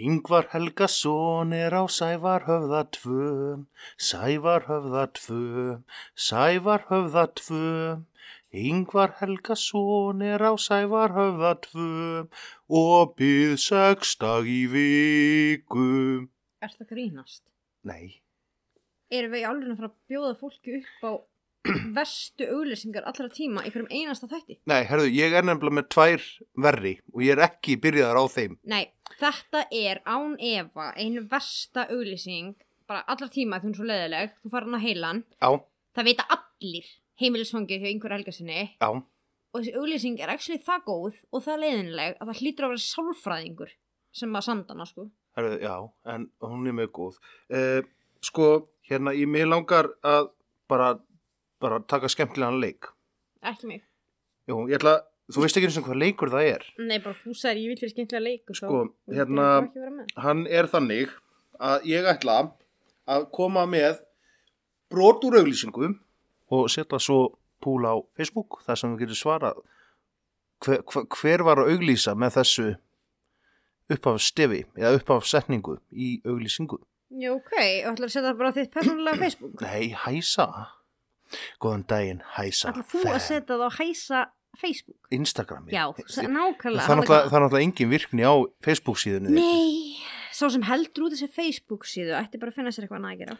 Yngvar Helgason er á Sævarhöfða 2, Sævarhöfða 2, Sævarhöfða 2. Yngvar Helgason er á Sævarhöfða 2 og byð sextag í viku. Er það grínast? Nei, Erum við í alveg að fara að bjóða fólki upp á verstu auglýsingar allra tíma í hverjum einasta þætti? nei, herðu, ég er nefnilega með tvær verri og ég er ekki byrjaðar á þeim. Nei, þetta er án efa einu versta auglýsing bara allra tíma því hún er svo leðileg þú fara hann á heilan, Já, það vita allir heimilisfangið hjá einhver helgasinni já, og þessi auglýsing er actually það góð og það leiðinleg að það hlýtur að vera sálfræðingur sem að sanda hana sko herðu, já, en hún er mjög góð. Uh, sko, hérna, ég mig langar að bara, bara taka skemmtilegan leik. Ekki mig Jú, ég ætla, þú veist ekki eins og hvað leikur það er. Nei, bara þú sagðir ég vil fyrir skemmtilega leikur Sko, hérna- Hann er þannig að ég ætla að koma með brot úr auglýsingum og setja svo púl á Facebook þar sem við getum svarað hver, hver, var að auglýsa með þessu uppaf stefi eða uppaf setningu í auglýsingu. Já, ok, og ætlar að setja bara þitt persónulega Facebook Nei, hæsa. Góðan daginn, hæsa. ætlar þú að setja það á hæsa Facebook Instagrami. Já, Það nákvæmlega náttúrulega, það er náttúrulega engin virkni á Facebook síðunni. Nei, sá sem heldur út þessi Facebook síðu ætti bara að finna sér eitthvað gera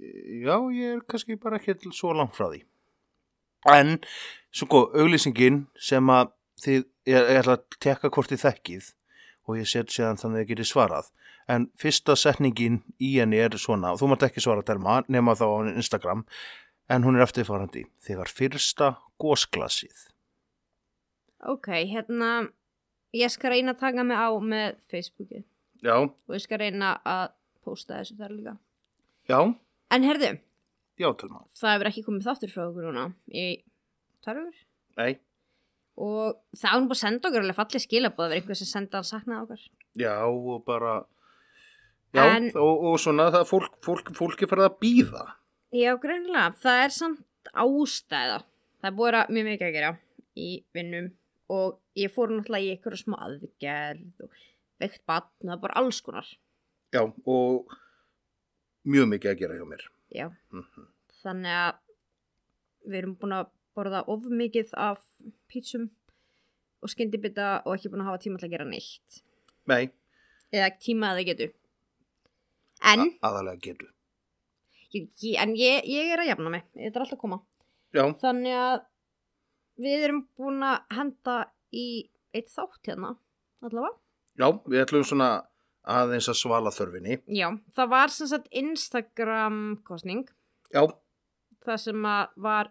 Já, ég er kannski bara ekki svo langt frá því. En, svo góð, auglýsingin sem að þið, ég, ég ætla að tekka hvort þið þekkið og ég set séðan þannig að þið getið svarað. En fyrsta setningin í henni er svona, og þú mátt ekki svara Telma, nema þá á Instagram, en hún er eftirfarandi. Þegar fyrsta gósglasið. Ok, hérna ég skal reyna að taka mig á með Facebookið Já, og ég skal reyna að posta þessu þar líka já, En herðu, já Telma. það hefur ekki komið þáttur frá okkur núna í tarfur Nei, og það nú bara að senda okkur alveg fallið skilabóð að vera einhver sem senda að sakna okkar já og bara, já, En- og, og svona það fólk, fólk, fólk er farið að býða. Já, greinilega, það er samt ástæða. Það er búið að mjög mikið að gera í vinnum og ég fór náttúrulega í einhverja smá aðgerð og veikt batn og það bara alls konar. Já, og mjög mikið að gera hjá mér. Já, Mhm. þannig að við erum búin að borða of mikið af pítsum og skyndibita og ekki búin að hafa tíma til að gera neitt. Nei, eða tíma að það getur. En, aðalega getu. En ég, ég er að jafna mig. Þetta er alltaf að koma. Já, þannig að við erum búin að henda í eitt þátt hérna allavega. Já, við ætlum svona aðeins að svala þörfinni. já, það var sem sagt Instagram kostning Já, það sem að var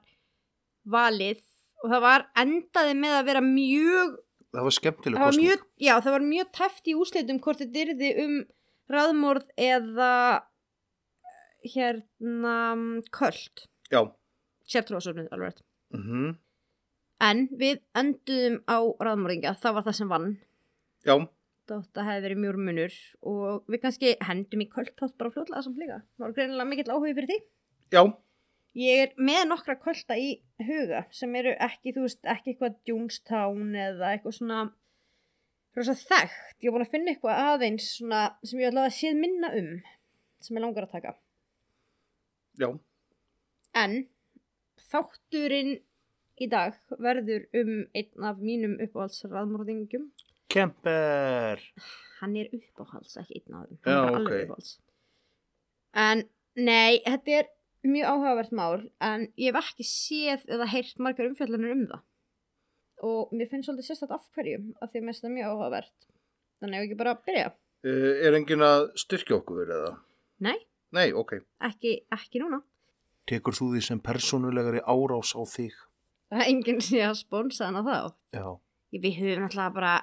valið og það var endaði með að vera mjög það var skemmtileg það var kostning. mjög, já, það var mjög tæft í úslitum hvort þetta yrði um raðmorð eða hérna köld. Já, sértrúasöfnið alveg rétt. mm en við enduðum á raðmorðinga það var það sem vann. Já, þótt að hefði verið mjög munur og við kannski hendum í köld þátt bara fljótlega samt líka. Það var greinilega mikill áhugi fyrir því. Já, ég er með nokkra kölda í huga sem eru ekki, þú veist, ekki eitthvað Jonestown eða eitthvað svona rosa þekkt, ég er búin að finna eitthvað aðeins svona sem ég ætla að séð minna um sem ég langar að taka já, en þátturinn í dag verður um einn af mínum uppáhaldsraðmorðingum kemper. hann er uppáhalds, ekki einn af þeim. Já, hann er alveg ok. uppáhalds. En nei, þetta er mjög áhugavert mál en ég hef ekki séð eða heyrt margar umfjallanir um það. Og mér finnst svolítið sérstætt af hverju af því að mér finnst það mjög áhugavert. Þannig að ég ekki bara að byrja. Uh, er enginn að styrkja okkur verið það? nei, Nei, ok. ekki, ekki núna Tekur þú því sem persónulegari árás á þig? það er enginn sem að sponsa hana þá Já. Ég- við höfum náttúrulega bara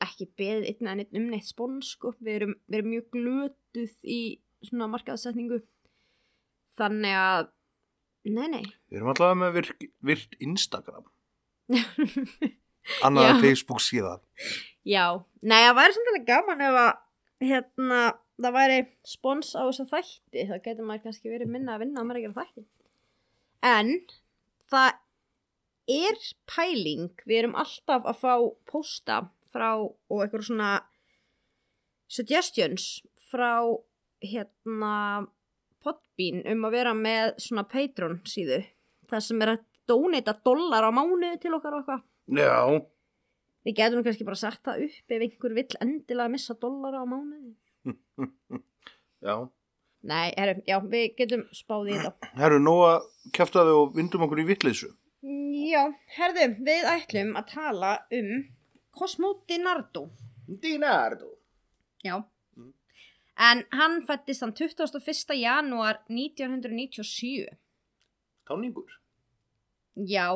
ekki beðið einn en einn um neitt spons sko. við, erum, við erum mjög glötuð í svona markaðsetningu þannig að nei nei Við erum allavega með virk, virkt Instagram. Annað Já. en Facebook síðan. Já, nei, það væri alveg gaman ef að hérna, það væri spons á þessa þætti, þá getur maður kannski verið minna að vinna að maður ekki að þætti. En það er pæling, við erum alltaf að fá pósta frá og eitthvað svona suggestions frá hérna Podbean um að vera með svona Patreon síðu, það sem er að donata dólar á mánuði til okkar og eitthvað. Já, Við getum kannski bara sagt það upp ef einhver vill endilega missa dollara á mánuði. já. Nei, herru, já, við getum spáð í þetta. Herru, nú að kæftaði og vindum okkur í vittleysu. Já, herðu, við ætlum að tala um Cosmo Di Nardo. Dinardo. Já. Mm. En hann fættist hann 21. janúar 1997. Táningur. Já,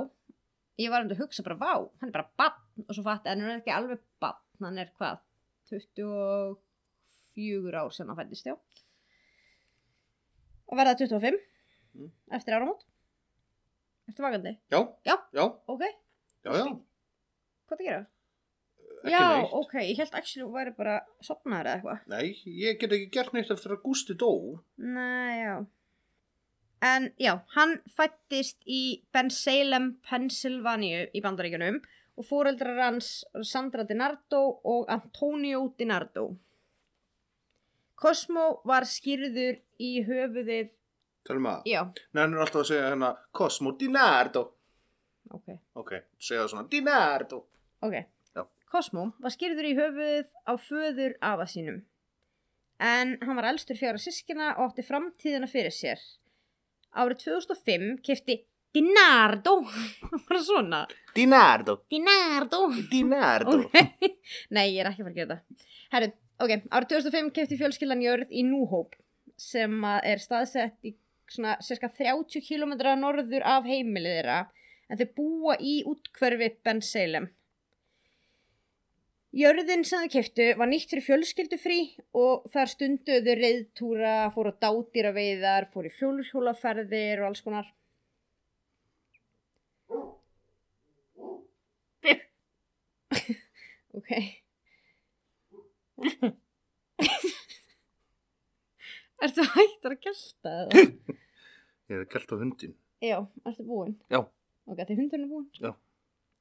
ég var um að hugsa bara, vá, hann er bara bann og svo fatt, en hann er ekki alveg bann, hann er hvað, 24 ár sem hann fættist, já. Og verða 25 Mm. eftir áramót. Eftir vakandi, Já, Já. já, ok, já, já. hvað það gera? Ekki já, neitt. ok, ég held actually að væri bara sopnaður eða eitthvað. Nei, ég get ekki gert neitt eftir að Gústi dó. Nei, já. En já, hann fættist í Ben Salem, Pennsylvania í bandaríkjunum og fóreldrar hans Sandra DiNardo og Antonio DiNardo. Cosmo var skýrður í höfuðið, Talum að. já, Nei, hann er alltaf að segja hérna Cosmo Dinardo. ok, Ok, segja það svona Dinardo. ok. Já. Cosmo var skýrður í höfuðið á föður afa sínum. En hann var elstur fjára sískina og átti framtíðina fyrir sér. Árið 2005 kefti DiNardo, bara svona, Dinardo. DiNardo. Dinardo. Ok. Nei, ég er ekki að fara að gera þetta. Herru, ok, árið 2005 kefti fjölskyldan jörð í Núhóp sem er staðsett í svona cirka 30 km norður af heimilið þeirra en þau búa í útkverfi Ben Salem. Jörðin sem þau keftu var nýtt fyrir fjölskyldufrí og þar stunduðu reyðtúra, fóru á dátýra veiðar, fóru í fjólhjólaferðir og alls konar. Ok. Ertu hættur að gelta það? Ég er kælt á hundin. Já, ertu búinn? Já. Ok, hundurinn er búinn? Já.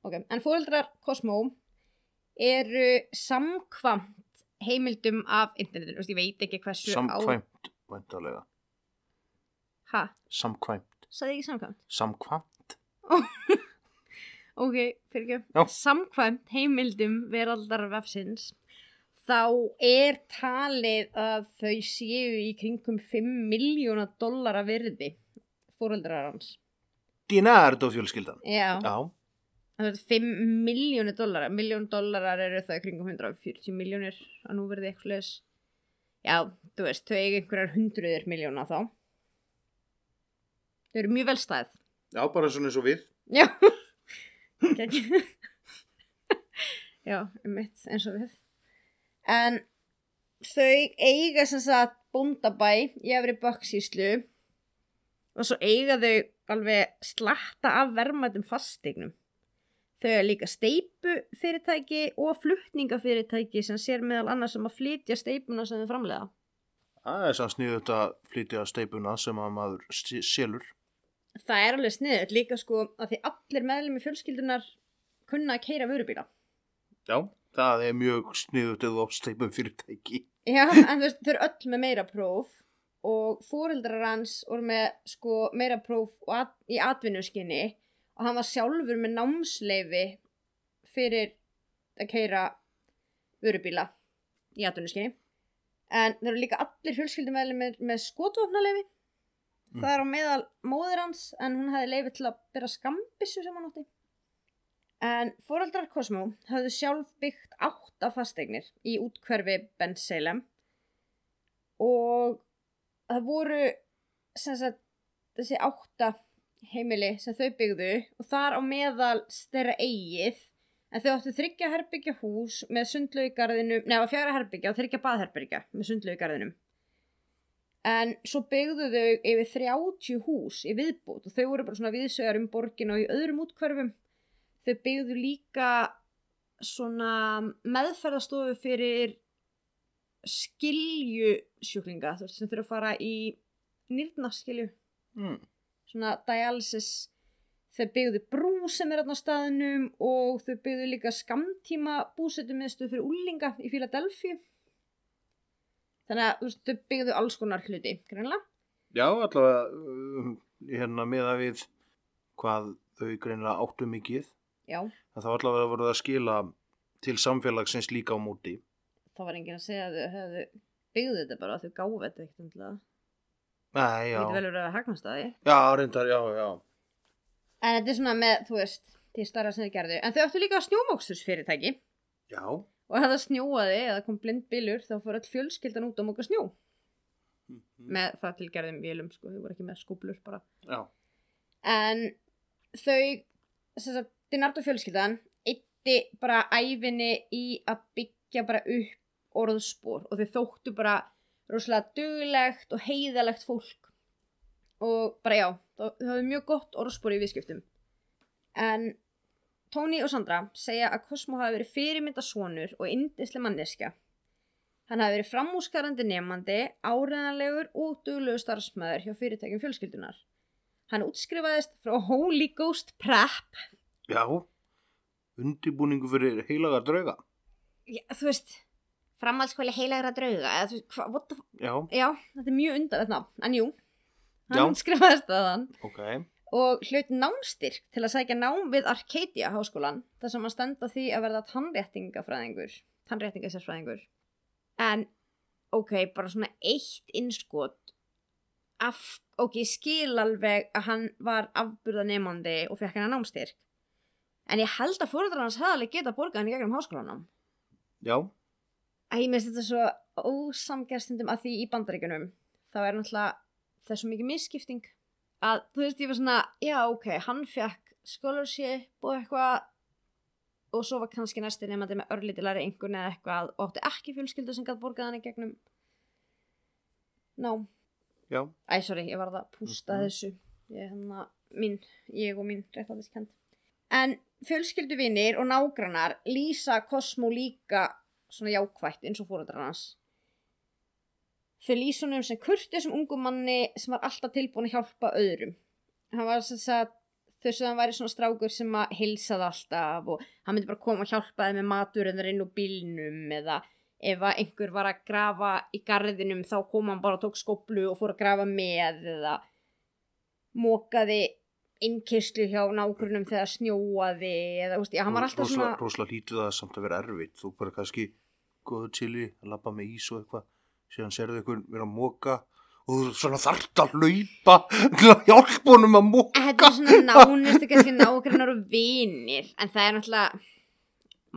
Ok, en fóreldrar Cosmo eru samkvamt heimildum af internetinu, Þú veist, ég veit ekki hversu Samkvæmt, á... Hæ? Samkvæmt. Saði ekki samkvæmt? Samkvæmt. Ok, fyrir ekki. Já. Samkvæmt heimildum veraldar vefsins þá er talið að þau séu í kringum 5 miljóna dollara virði fóreldrar hans. Dinardo fjölskyldan. Já. Já. Það er 5 miljónir dollara. Miljón dollarar eru það í kringum 140 miljónir að nú verði eitthvað leis. Já, þú veist, þau eiga einhverjar hundruðir miljóna þá. Þau eru mjög vel stæð. Já, bara svona eins og við. Já. Já, um mitt eins og við. En þau eiga sem sagt bóndabæ í efri böksíslu og svo eiga þau alveg slatta af verðmætum fasteignum. Þau er líka steipu fyrirtæki og flutningafyrirtæki sem sér meðal annars um að flytja steipuna sem þau framlega. Það er sann sniðut að flytja steipuna sem að maður selur. Það er alveg sniðut líka sko að því allir meðlum í fjölskyldunar kunna að keira vörubíla. Já. Það er mjög sniðut eða steipum fyrirtæki. Já, en veist, þau eru öll með meira próf og fóreldrar hans voru með sko meira próf at, í atvinnuskinni og hann var sjálfur með námsleifi fyrir að keira vörubíla í atvinnuskinni. En þeir eru líka allir fjölskyldumæli með, með skotvopnaleifi. Mm. Það er á meðal móðir hans en hún hefði leifi til að byrja skambissu sem hann átti. En fóreldrar Cosmo höfðu sjálf byggt átta fasteignir í útkverfi Ben Salem og það voru sagt, þessi átta heimili sem þau byggðu og þar á meðal þeirra eigið. En þau áttu þryggja herbyggja hús með sundlegu í garðinum neða fjara herbyggja og þryggja baðherbyggja með sundlegu í garðinum en svo byggðu þau yfir 30 hús í viðbútt og þau voru bara svona viðsögar um borgin og í öðrum útkverfum þau byggðu líka svona meðferðastofu fyrir skilju sjúklinga þú veist sem þurfa að fara í nýrnaskilju. Mm. svona dialysis. Þau byggðu brú sem er á staðnum og þau byggðu líka skamtíma búsetumiðstu fyrir úlinga í Philadelphia þannig að veist, þau byggðu alls konar hluti greinlega Já, allavega um, hérna meða við hvað þau greinilega áttu mikið já, en það var allavega voruð að skila til samfélagsins líka á móti. Þá var enginn að segja að þau hefðu byggðu þetta bara, þau gáfu þetta ekkert endilega. Nei, það já, getur vel verið að hagnast að því. Já, reyndar, já, já. En þetta er svona með, þú veist, til starra sem þau gerðu. En þau áttu líka snjómókstusfyrirtæki Já, og það snjóaði eða kom blind bylur þá fór öll fjölskyldan út á móka snjó. Með það til gerðum vélum sko, þau voru ekki með skúblur bara. Já, en þau sem sagt, Dinardo fjölskyldan eitti bara æfinni í að byggja bara upp orðspor og þau þóttu bara rosalega duglegt og heiðalegt fólk og bara já, þau höfðu mjög gott orðspor í viðskiptum en Tony og Sandra segja að Cosmo hafi verið fyrirmynda sonur og indislega manneskja Hann hafi verið framúskarandi nefandi, áreðanlegur og duglegur starfsmæður hjá fyrirtækjum fjölskyldunar. Hann útskrifaðist frá Holy Ghost Prep. Já Undibúningu fyrir heilaga drauga Já, þú veist, framhaldsskóli heilagra drauga. Eða, þú veist, hva, what the f- Já, Já, þetta er mjög undarlegt nafn, en jú. Hann Já. útskrifaðist að hann ok og hlaut námstyrk til að sækja nám við Arcadia háskólan þar sem hann stenda því að verða tannréttingafræðingur, tannréttingasérfræðingur. En, ok, bara svona eitt innskot af, ok, ég skil alveg að hann var afburðanemandi og fekk hennar námstyrk. En ég held að fóruðar hans hafði alveg geta borgað hann í gegnum háskólanum. Já, Æ, mér finnst þetta svo ósamgerstundum að því í bandaríkunum þá er náttúrulega svo mikið misskipting að þú veist ég var svona, já ok, hann fekk scholarship og eitthvað og svo var kannski næsti nefandi með örlítilari einhvern eða eitthvað og átti ekki fjölskyldu sem gætt borgað hann í gegnum Ná, já, æ, sorry, ég var að pústa Mhm. þessu. Ég, hérna, mín, ég og mín réttlætiskend en fjölskylduvinir og nágrannar lýsa Cosmo líka svona jákvætt eins og fóreldrar hans. Þau lýsa honum sem kurtisum ungum manni sem var alltaf tilbúin að hjálpa öðrum. Hann var sem sagt þau sem hann væri svona strákur sem að heilsaði alltaf og hann myndi bara koma og hjálpa þeim með maturinn inn úr bílnum eða ef að einhver var að grafa í garðinum þá kom hann bara og tók skoplu og fór að grafa með eða mókaði innkyslu hjá nágrunum þegar snjóaði eða, úst, já, hann var alltaf svona Rósla lítið það samt að vera erfitt. Þú bara kannski góðu chili að labba með ís og eitthvað. Síðan serðu ykkur vera að móka og þú svona þarft að hlaupa til að að móka Þetta er svona nánustu kannski nágrannar og vinir en það er náttúrulega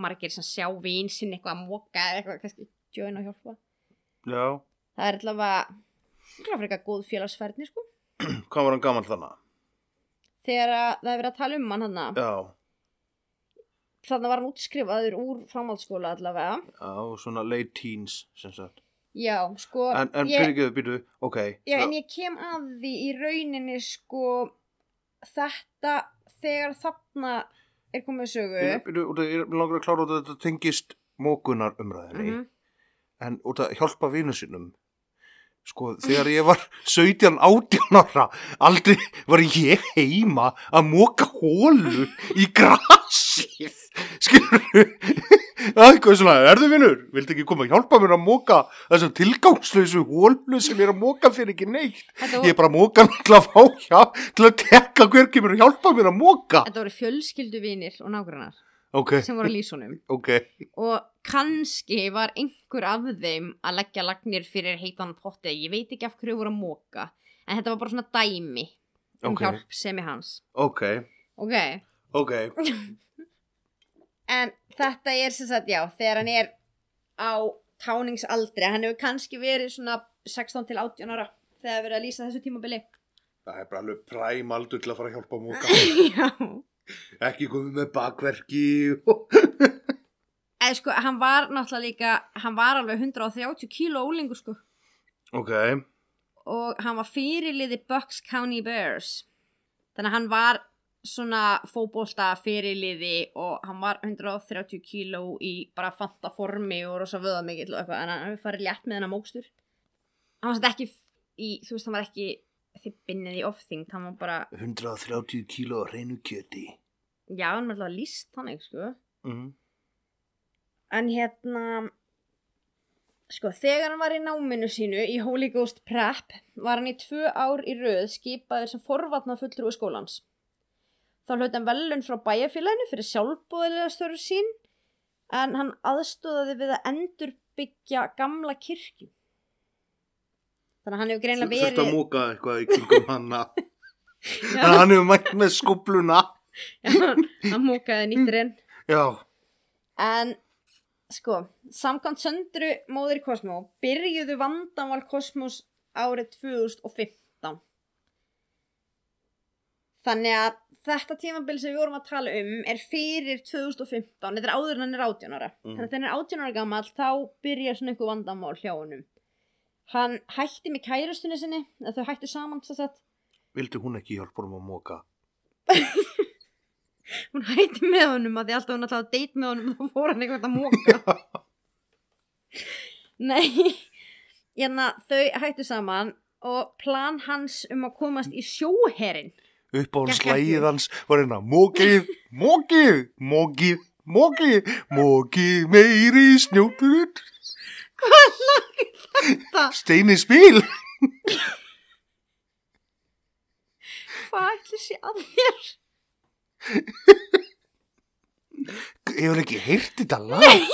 margir sem sjá vin sinn eitthvað að móka eða eitthvað kannski join og hjálpa. Já, það er allavega það er fyrir eitthvað góð félagsferðni sko. Hvað var hann gaman þannig? Þegar að, það er verið að tala um hann hann Já, þannig var hann útskrifaður úr framhaldsskóla allavega. Já, svona late teens já sko En, en ég, þau býtu, ok já, en ég kem að því í rauninni sko þetta þegar þarna er komið sögu. Ég, af- ég er langar að klára út að þetta tengist mókunar umræðinni Mhm. en út að hjálpa vinu sinum sko þegar ég var 17 18 ára aldrei var ég heima að móka hólu í grasið. Skilur eitthvað svona, erðu vinnur viltu ekki koma að hjálpa mér að móka þessum tilgangslösu hólu sem ég er að móka fyrir ekki neitt? Þetta, ég er bara að móka til að fá hjá til að tekka hver kemur að hjálpa mér að móka þetta voru fjölskylduvinir og nágrannar ok, sem voru að lýsa honum ok. Og kannski var einhver af þeim að leggja lagnir fyrir heitan potti ég veit ekki af hverju voru að móka en þetta var bara svona dæmi um Ok. hjálp sem er hans. Ok, ok, en þetta er sem sagt já, þegar hann er á táningsaldri, hann hefur kannski verið svona 16 til 18 ára þegar verið að lýsa þessu tímabili. Það er bara alveg præm aldur til að fara að hjálpa móka. já, Ekki komið með bakverki og sko, hann var náttúrulega líka, hann var alveg 130 kíló ólingur, sko. Ok, Og hann var fyrirliði Bucks County Bears. Þannig að hann var svona fótbolta fyrirliði og hann var 130 kíló í bara fanta formi og rosa vöða mikill og eitthvað. En hann farið létt með hennar mókstur. Hann var svolítið ekki í, þú veist, hann var ekki þippinni í ofþyngd. Hann var bara, 130 kíló á hreinu kjöti. já, hann var alltaf líst þannig, sko. Mm. En hérna, sko, þegar hann var í náminu sínu í Holy Ghost Prep var hann í tvö ár í röð skipaður sem forvatna fulltrúi skólans. Þá hlaut hann velun frá bæjarfélaginu fyrir sjálfbúðilega störf sín en hann aðstóðaði við að endurbyggja gamla kirkju. Þannig að hann hefur greinlega verið... móka eitthvað í kringum hanna. Já, Þannig að hann hefur mætt með skubluna. hann múkaði nýttir inn. Já. En sko, samkvæmt söndru móðir Kosmó byrjuðu vandamál Kosmos árið 2015. Þannig að þetta tímabil sem við vorum að tala um er fyrir 2015, þetta er áður en hann er 18 ára. Mm. Þannig að hann er 18 ára gammal þá byrja svona ykkur vandamál hjá honum. Hann hætti með kærustunni sinni, þau hættu saman. Vildi hún ekki hjálpa honum að móka? Hún hætti með honum að því alltaf hún alltaf deit með honum og þá fór hann eitthvað að móka. Nei, hérna þau hættu saman og plan hans um að komast í sjóherin. Uppáhalds Gekk ekki. lægið hans var hérna Mókið, mókið, mókið, mókið, mókið meiri snjótur Hvað lag er þetta? Steini spil Hvað ætli sé að þér? Hefur ekki heyrt þetta lag?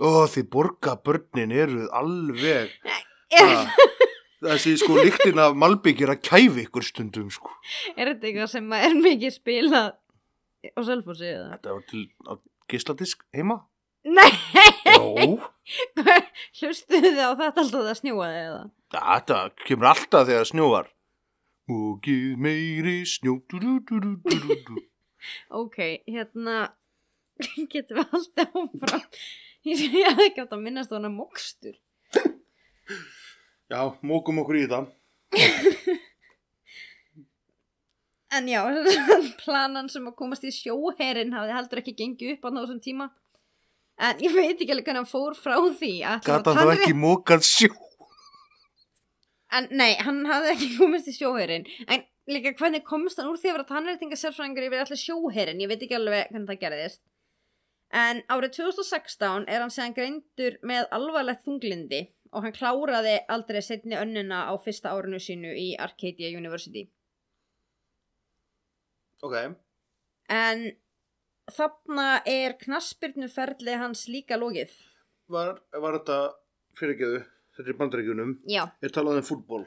Ó, því borga börnin eru alveg ah, Þessi sko líktin af Malbygg er að kæfi ykkur stundum sko er þetta eitthvað sem er mikið spilað á Selfossi eða? Þetta var til á gisladisk heima Nei, Jó, hlustuðu þið á þetta alltaf það snjúaði eða? þetta kemur alltaf þegar snjóar. Mókið meiri snjótur Ok, hérna getum við alltaf áfram? Ég hefði ekki átt að minnast á hana mokstur. Já, mókum okkur í það. En já, planan sem að komast í sjóherin hafði heldur ekki gengið upp á þessum tíma. En ég veit ekki alveg hvernig hann fór frá því. Gata hann þá ekki mókað sjó En nei, hann hafði ekki komist í sjóherin. En líka hvernig komist hann úr því að vera tannreitinga sérfræðingur yfir allir sjóherin? Ég veit ekki alveg hvernig það gerðist. En árið 2016 er hann séðan greindur með alvarlegt þunglindi og hann kláraði aldrei setni önnuna á fyrsta árinu sínu í Arcadia University. Ok En þarna er knaspirnuferli hans líka lógið. Var, var þetta fyrirgeðu Þetta er í bandaríkjunum Já, Er talað um fútból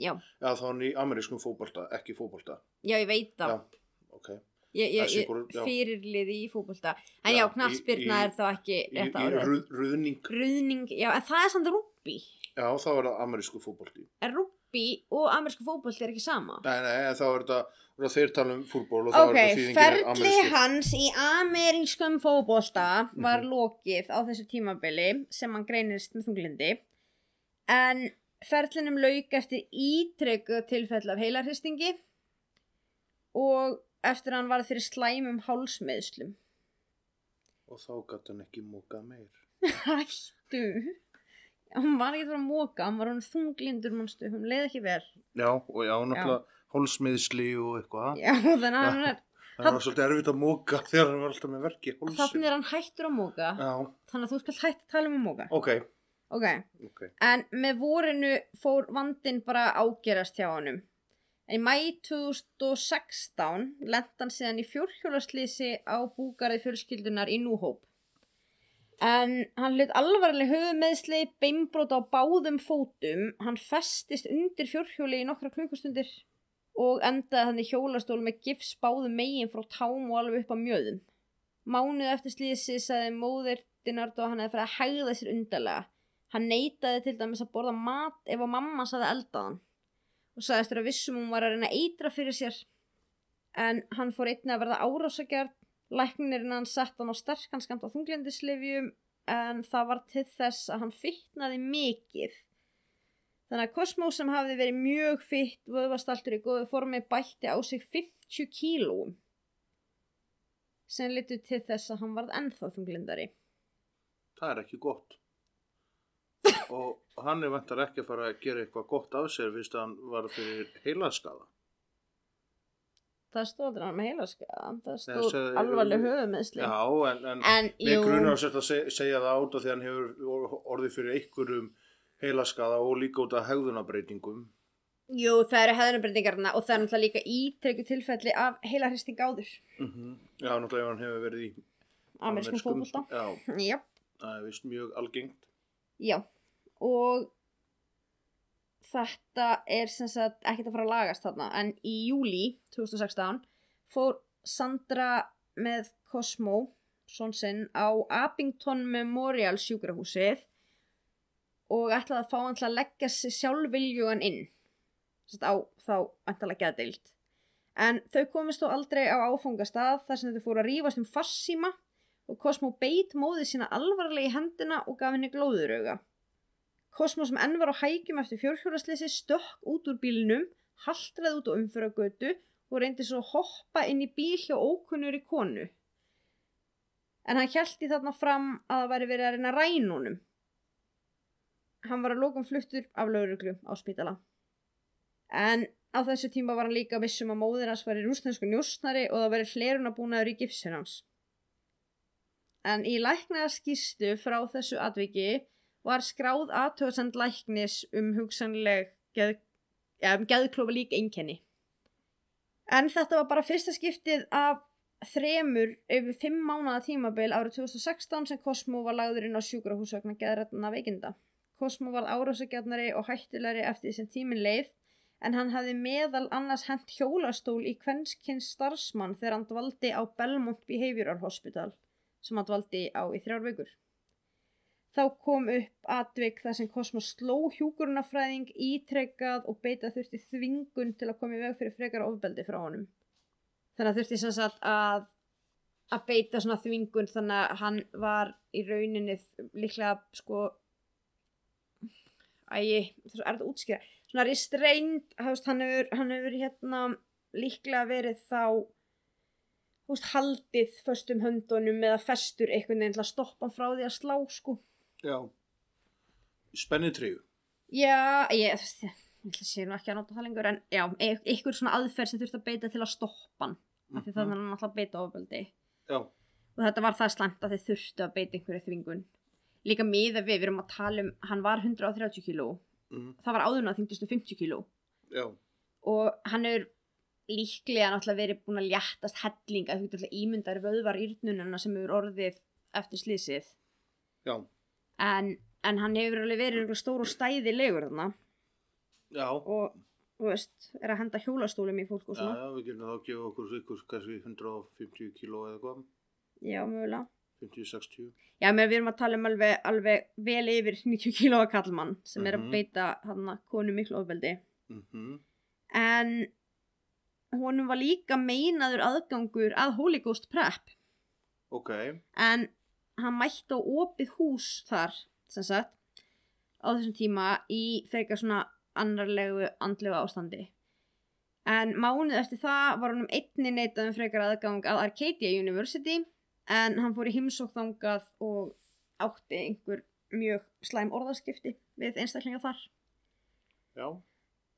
já, Já, þá hann í amerískum fótbolta, ekki fótbolta já, ég veit það. Já, ok Ég, ég, Þessi ég, voru- já. fyrirliði í fótbolta. En já, knaspirna í- er þá ekki rétt árið. Ruðning, já, en það er samt rúbbi. Já, þá er það amerísku fótbolti En rúbbi og amerísku fótbolti er ekki sama. Nei, nei, þá er þetta þeir tala um þá Ok, er er ferli hans í amerískum fótbolta var Mhm. lokið á þessu tímabili sem hann greinist með þunglindi en ferlinum lauk eftir ítregu tilfell af heilarhristingi og eftir hann varð fyrir slæmum hálsmeðslum og þá gæti hann ekki mókað meir. Hættu Hann var ekki að fara að móka, hann var hann þunglindur mannstu, hann leið ekki vel. Já, og já, náttúrulega hálsmiðsli og eitthvað. Já, þannig að hann er Það var svolítið erfitt að móka þegar hann var alltaf með verki Þannig er hann hættur að móka Þannig að þú skalt hætt að tala um að móka ok, Ok, ok. En með vorinu fór vandin bara ágerast hjá honum. En í mæ 2016 lent hann síðan í fjórhjólaslýsi á búgarið fjölskyldunar í Núhóp En hann hlut alvarleg höfumeðsli, beimbrót á báðum fótum, hann festist undir fjórhjóli í nokkra klukkustundir og endaði hann í hjólastól með gifs báðum megin frá tám og alveg upp á mjöðum. Mánuð eftir slísi sagði móðir Dinardo að hann hefði farið að hægða sér undarlega. Hann neitaði til dæmis að borða mat ef að mamma saði eldaðan og sagðist þér að vissum hún var að reyna að eitra fyrir sér. En hann fór einnig að verða árásagjart Læknirinn hann sett hann á sterkan skamt á þunglindislifjum en það var til þess að hann fitnaði mikið. Þannig að Cosmo sem hafði verið mjög fitt, vöðvastaltur í góðu formi, bætti á sig 50 kílóum sem litur til þess að hann varð ennþá þunglindari. Það er ekki gott. Og hann er vantar ekki að fara að gera eitthvað gott af sér fyrst að hann var fyrir heilaskaða. Það stóð aldrei hann með heilaskaða, það stóð alvarleg höfumeðsli. Já, en, en En Við grunar sér að seg- segja það át af því hann hefur orðið fyrir einhverjum heilaskaða og líka út af hegðunabreitingum. jú, það eru hefðunarbreytingarna og það er náttúrulega líka ítrekku tilfelli af heilarhristing áður. Mm Já, náttúrulega hann hefur verið í Amerískum Já, það er vist mjög algengt. já. Og þetta er sem sagt ekkert að fara að lagast þarna. En í júli 2016 fór Sandra með Cosmo, svon sinn, á Abington Memorial sjúkrahúsið og ætlaði að fá hann til að leggja sig sjálfviljugan inn. Á þá ætlaði að deilt. En þau komist þó aldrei á áfangastað þar sem þau fóru að rífast um fassíma og Cosmo beit móðið sína alvarlega í hendina og gaf henni glóðurauga. Cosmo sem enn var á hækjum eftir fjórhjórasleysi stökk út úr bílnum, haltraði út á umfyragötu og reyndi svo að hoppa inn í bíl hjá ókunnur í konu. En hann hjælti þarna fram að það væri verið að reyna rænunum. Hann var að lókum fluttur af lauruglu á spítala. En á þessu tíma var hann líka vissum að móðir hans var í rúsnesku njósnari og það væri hlerunabúnaður í gipsir hans. En í læknaða skýstu frá þessu atviki var skráð aðtöðsend læknis um hugsanleg geð, ja, um geðklofa lík einkenni. En þetta var bara fyrsta skiptið af þremur yfir fimm mánaða tímabil árið 2016 sem Cosmo var lagður inn á sjúkrahús vegna geðrætna veikinda. Cosmo var árásagjarnari og hættilegri eftir því sem tíminn leið en hann hafði meðal annars hent hjólastól í kvenskins starfsmann þegar hann dvaldi á Belmont Behavioral Hospital sem hann dvaldi á í þrjár vikur. Þá kom upp atvik þar sem Cosmo sló hjúkurunafræðing ítrekkað og beita þurfti þvingun til að koma í veg fyrir frekar ofbeldi frá honum. Þannig að þurfti sem sagt að, að beita svona þvingun þannig að hann var í rauninni líklega sko ægi, þess að er þetta útskýra svona restrained, hefst, hann hefur hérna líklega verið þá haldið föstum höndunum eða festur einhvern veginn til að stoppa hann frá því að slá sko Já. Spennitreyju. Já, ég, þú ætla að sé nú ekki að nota það lengur en já, e- einhver svona aðferð sem þurfti að beita til að stoppa hann af því þannig að hann alltaf beita ofbeldi Já. og þetta var það slæmt að þið þurftu að beita einhverju þvingun líka miða við, við erum að tala um hann var 130 kíló Mm. það var áðurna að þyngdustu 50 kíló Já. og hann er líklega náttúrulega verið búin að léttast helling að þú ímyndar vöðvar írnununa sem hefur orðið eftir slísið Já. En, en hann hefur alveg verið stór og stæðilegur þarna. Já. og þú veist, er að henda hjólastólum í fólk og Já, svona. Já, við getum þá að gefa okkur ykkur kannski 150 kíló eða hvað, já, mögulega. 50-60. já, við erum að tala um alveg, alveg vel yfir 90 kílóa kallmann sem er að Mhm. beita hann konu miklu ofbeldi. Mm en honum var líka meinaður aðgangur að Holy Ghost Prep. Ok, en hann mætti á opið hús þar sem sagt á þessum tíma í frekar svona annarlegu andlegu ástandi. En mánuð eftir það var hann um einni neitað um frekar aðgang að Arcadia University en hann fór í heimsókn þangað og átti einhver mjög slæm orðaskipti við einstaklinga þar. Já.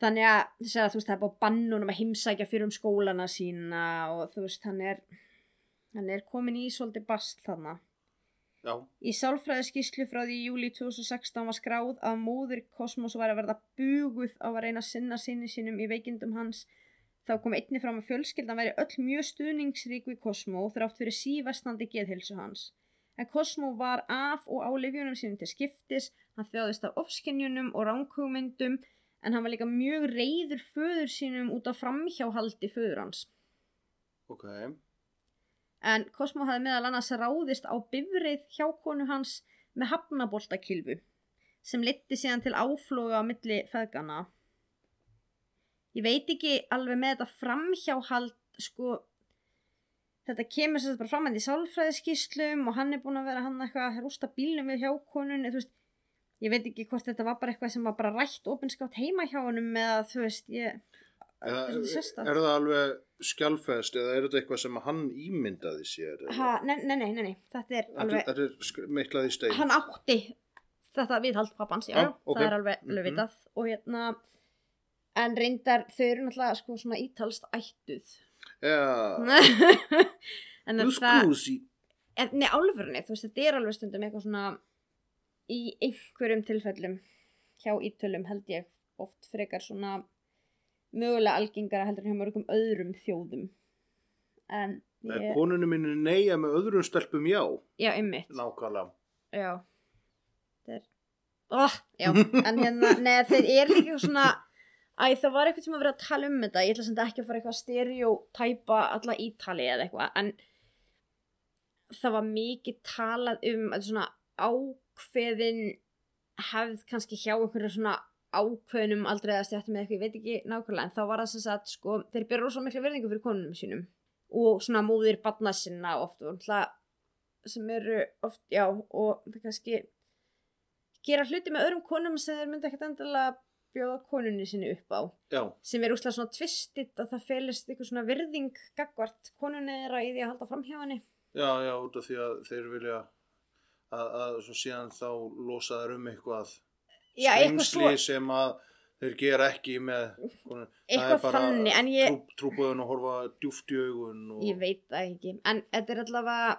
þannig að þess að þú veist það er búið bannunum að heimsækja fyrir um skólana sína og þú veist hann er hann er komin í svolítið bast þarna Já. Í sálfræðiskíslu frá því í júli 2016 var skráð að móður Kosmos var að verða buguð á að reyna að sinna sinni sínum í veikindum hans. Þá kom einni fram að fjölskyldan væri öll mjög stuðningsrík við Kosmo þrátt fyrir sívestnandi geðhilsu hans. En Kosmo var af og á lifjunum sínum til skiptis, hann þjáðist af ofskenjunum og ránkugmyndum en hann var líka mjög reyður föður sínum út af framhjáhaldi föður hans. Ok, En Cosmo hafði meðal annars ráðist á bifrið hjá konu hans með hafnaboltakilfu sem liti síðan til áfloga á milli feðgana. Ég veit ekki alveg með þetta framhjáhald sko þetta kemur sagt bara fram að í sálfræðiskíslum og hann er búin að vera hann eitthvað að rústa bílnum við hjá konun þú veist, ég veit ekki hvort þetta var bara eitthvað sem var bara rætt opinskátt heima hjá honum eða þú veist, ég er er það alveg skjálfest eða er þetta eitthvað sem hann ímyndaði sér? ha, nei, nei, nei, nei, nei, þetta er alveg þetta er í stein. hann átti þetta viðhald pappans, já, Já, ok. það er alveg, alveg Mhm. vitað og hérna en reyndar þau eru náttúrulega sko svona ítalst ættuð Já, en það en, nei, álfurni, þú veist, þetta er alveg stundum eitthvað svona í einhverjum tilfellum hjá ítölum held ég oft frekar svona mögulega algengara heldur hjá mörgum öðrum þjóðum. En ég, Konunum minni neyja með öðrum stelpum já. já, ymmit Nákvæmlega. Já. Er oh, Já, en hérna, neða þeir eru líka svona Æ, það var eitthvað sem að vera að tala um þetta. Ég ætla sem þetta ekki að fara eitthvað að stereotæpa alla ítali eða eitthvað En það var mikið talað um að svona ákveðin hefð kannski hjá einhverju svona ákveðinum aldrei að stjættum eða eitthvað, ég veit ekki nákvæmlega en þá var það sem sagt, sko, þeir byrja rosa mikla verðingu fyrir konunum sínum og svona móðir barna sinna oft og náttúrulega sem eru oft, já, og það kannski gera hluti með öðrum konum sem þeir myndi ekkert endilega bjóða konunni sinni upp á. Já, sem er úslega svona tvistitt að það felist eitthvað svona virðing gagvart konunni þeirra í því að halda fram hjá henni. Já, já, út af því að þeir vilja að, að svo síðan þá losa þeir um eitthvað já, eitthvað svo, skrimsli sem að þeir gera ekki með eitthvað þannig en ég, trú, trúbúðun að horfa djúft í augun og... ég veit það ekki. En þetta er allavega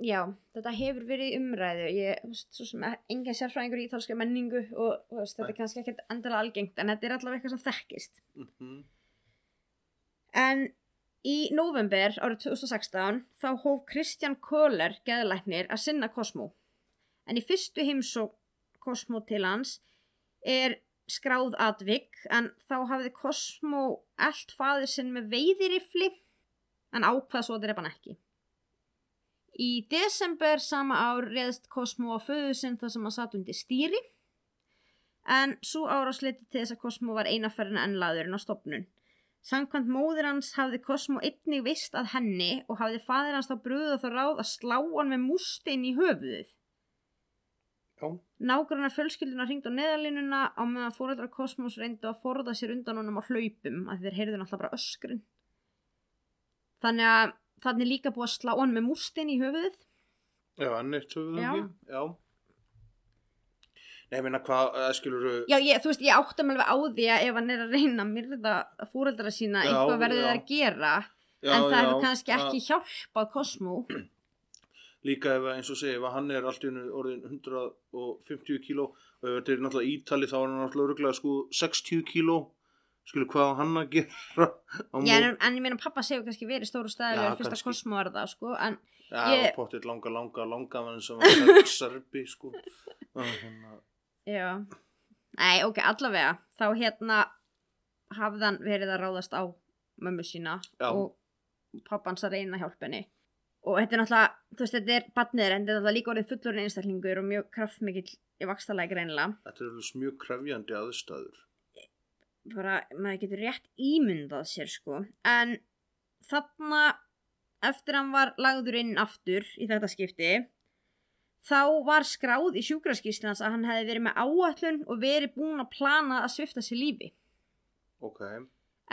já, þetta hefur verið umræðu. Ég, svo sem engin sérfræðingur í ítalska menningu og veist, þetta er kannski ekkert endilega algengt en þetta er allavega eitthvað sem þekkist. Mhm. En í november árið 2016 þá hóf Kristján Köhler geðlæknir að sinna Cosmo. En í fyrstu heimsók Cosmo til hans er skráð atvik en þá hafði Cosmo allt faður sinn með veiðirifli en ákvað svo drepa hann ekki. Í desember sama ár reðst Cosmo á föðu sinn þar sem hann satt undir stýri en svo árásliti til þess að Cosmo var einaferðin enn laðurinn á stopnun. Samkvæmt móðir hans hafði Cosmo einnig vist að henni og hafði fadir hans þá brúðið þá ráð að slá hann með mústein í höfuðið. Nágrannar fjölskylduna hringd á neðalínuna á meðan fóreldrar Cosmos reyndu að forða sér undan honum á hlaupum að þeir heyrðu náttúrulega bara öskrin. Þannig að þannig líka búið að slá hann með mústein í höfuðið. já, enn eitt höfum Já. ekki. Já. Nei, ég meina hvað, eða skilur Já, ég, þú veist, ég átti mig alveg á því að ef hann er að reyna að myrða fóreldra sína, Já, eitthvað verður það að gera. já, en það hefur kannski ekki hjálpað Cosmo. líka ef að, eins og segi, ef að hann er allt í hennu orðin 150 kíló og ef þetta er náttúrulega ítali þá er hann náttúrulega örgulega sko 60 kíló skilur hvað hann að gera Já, en, en ég meina pappa segur kannski verið stóru stæðilega Já, fyrst að kannski. Cosmo er það, sko, en Já, ég- ég... potið langa, langa, langa menn sem var serb- serbi sko og hérna já. Nei, ok, allavega, þá hérna hafði hann verið að ráðast á mömmu sína Já. og pappa hans að reyna að hjálpa henni. Og þetta er náttúrulega, þú veist, þetta er badniður en þetta er líka orðið fullorinn einstaklingur og mjög kraftmikill í vakstarlega greinilega. þetta er alveg mjög krefjandi aðstæður. Bara, maður getur rétt ímyndað sér sko. En þarna eftir hann var lagður inn aftur í þetta skipti þá var skráð í sjúkraskíslans að hann hefði verið með áætlun og verið búinn að plana að svifta sér lífi. Ok,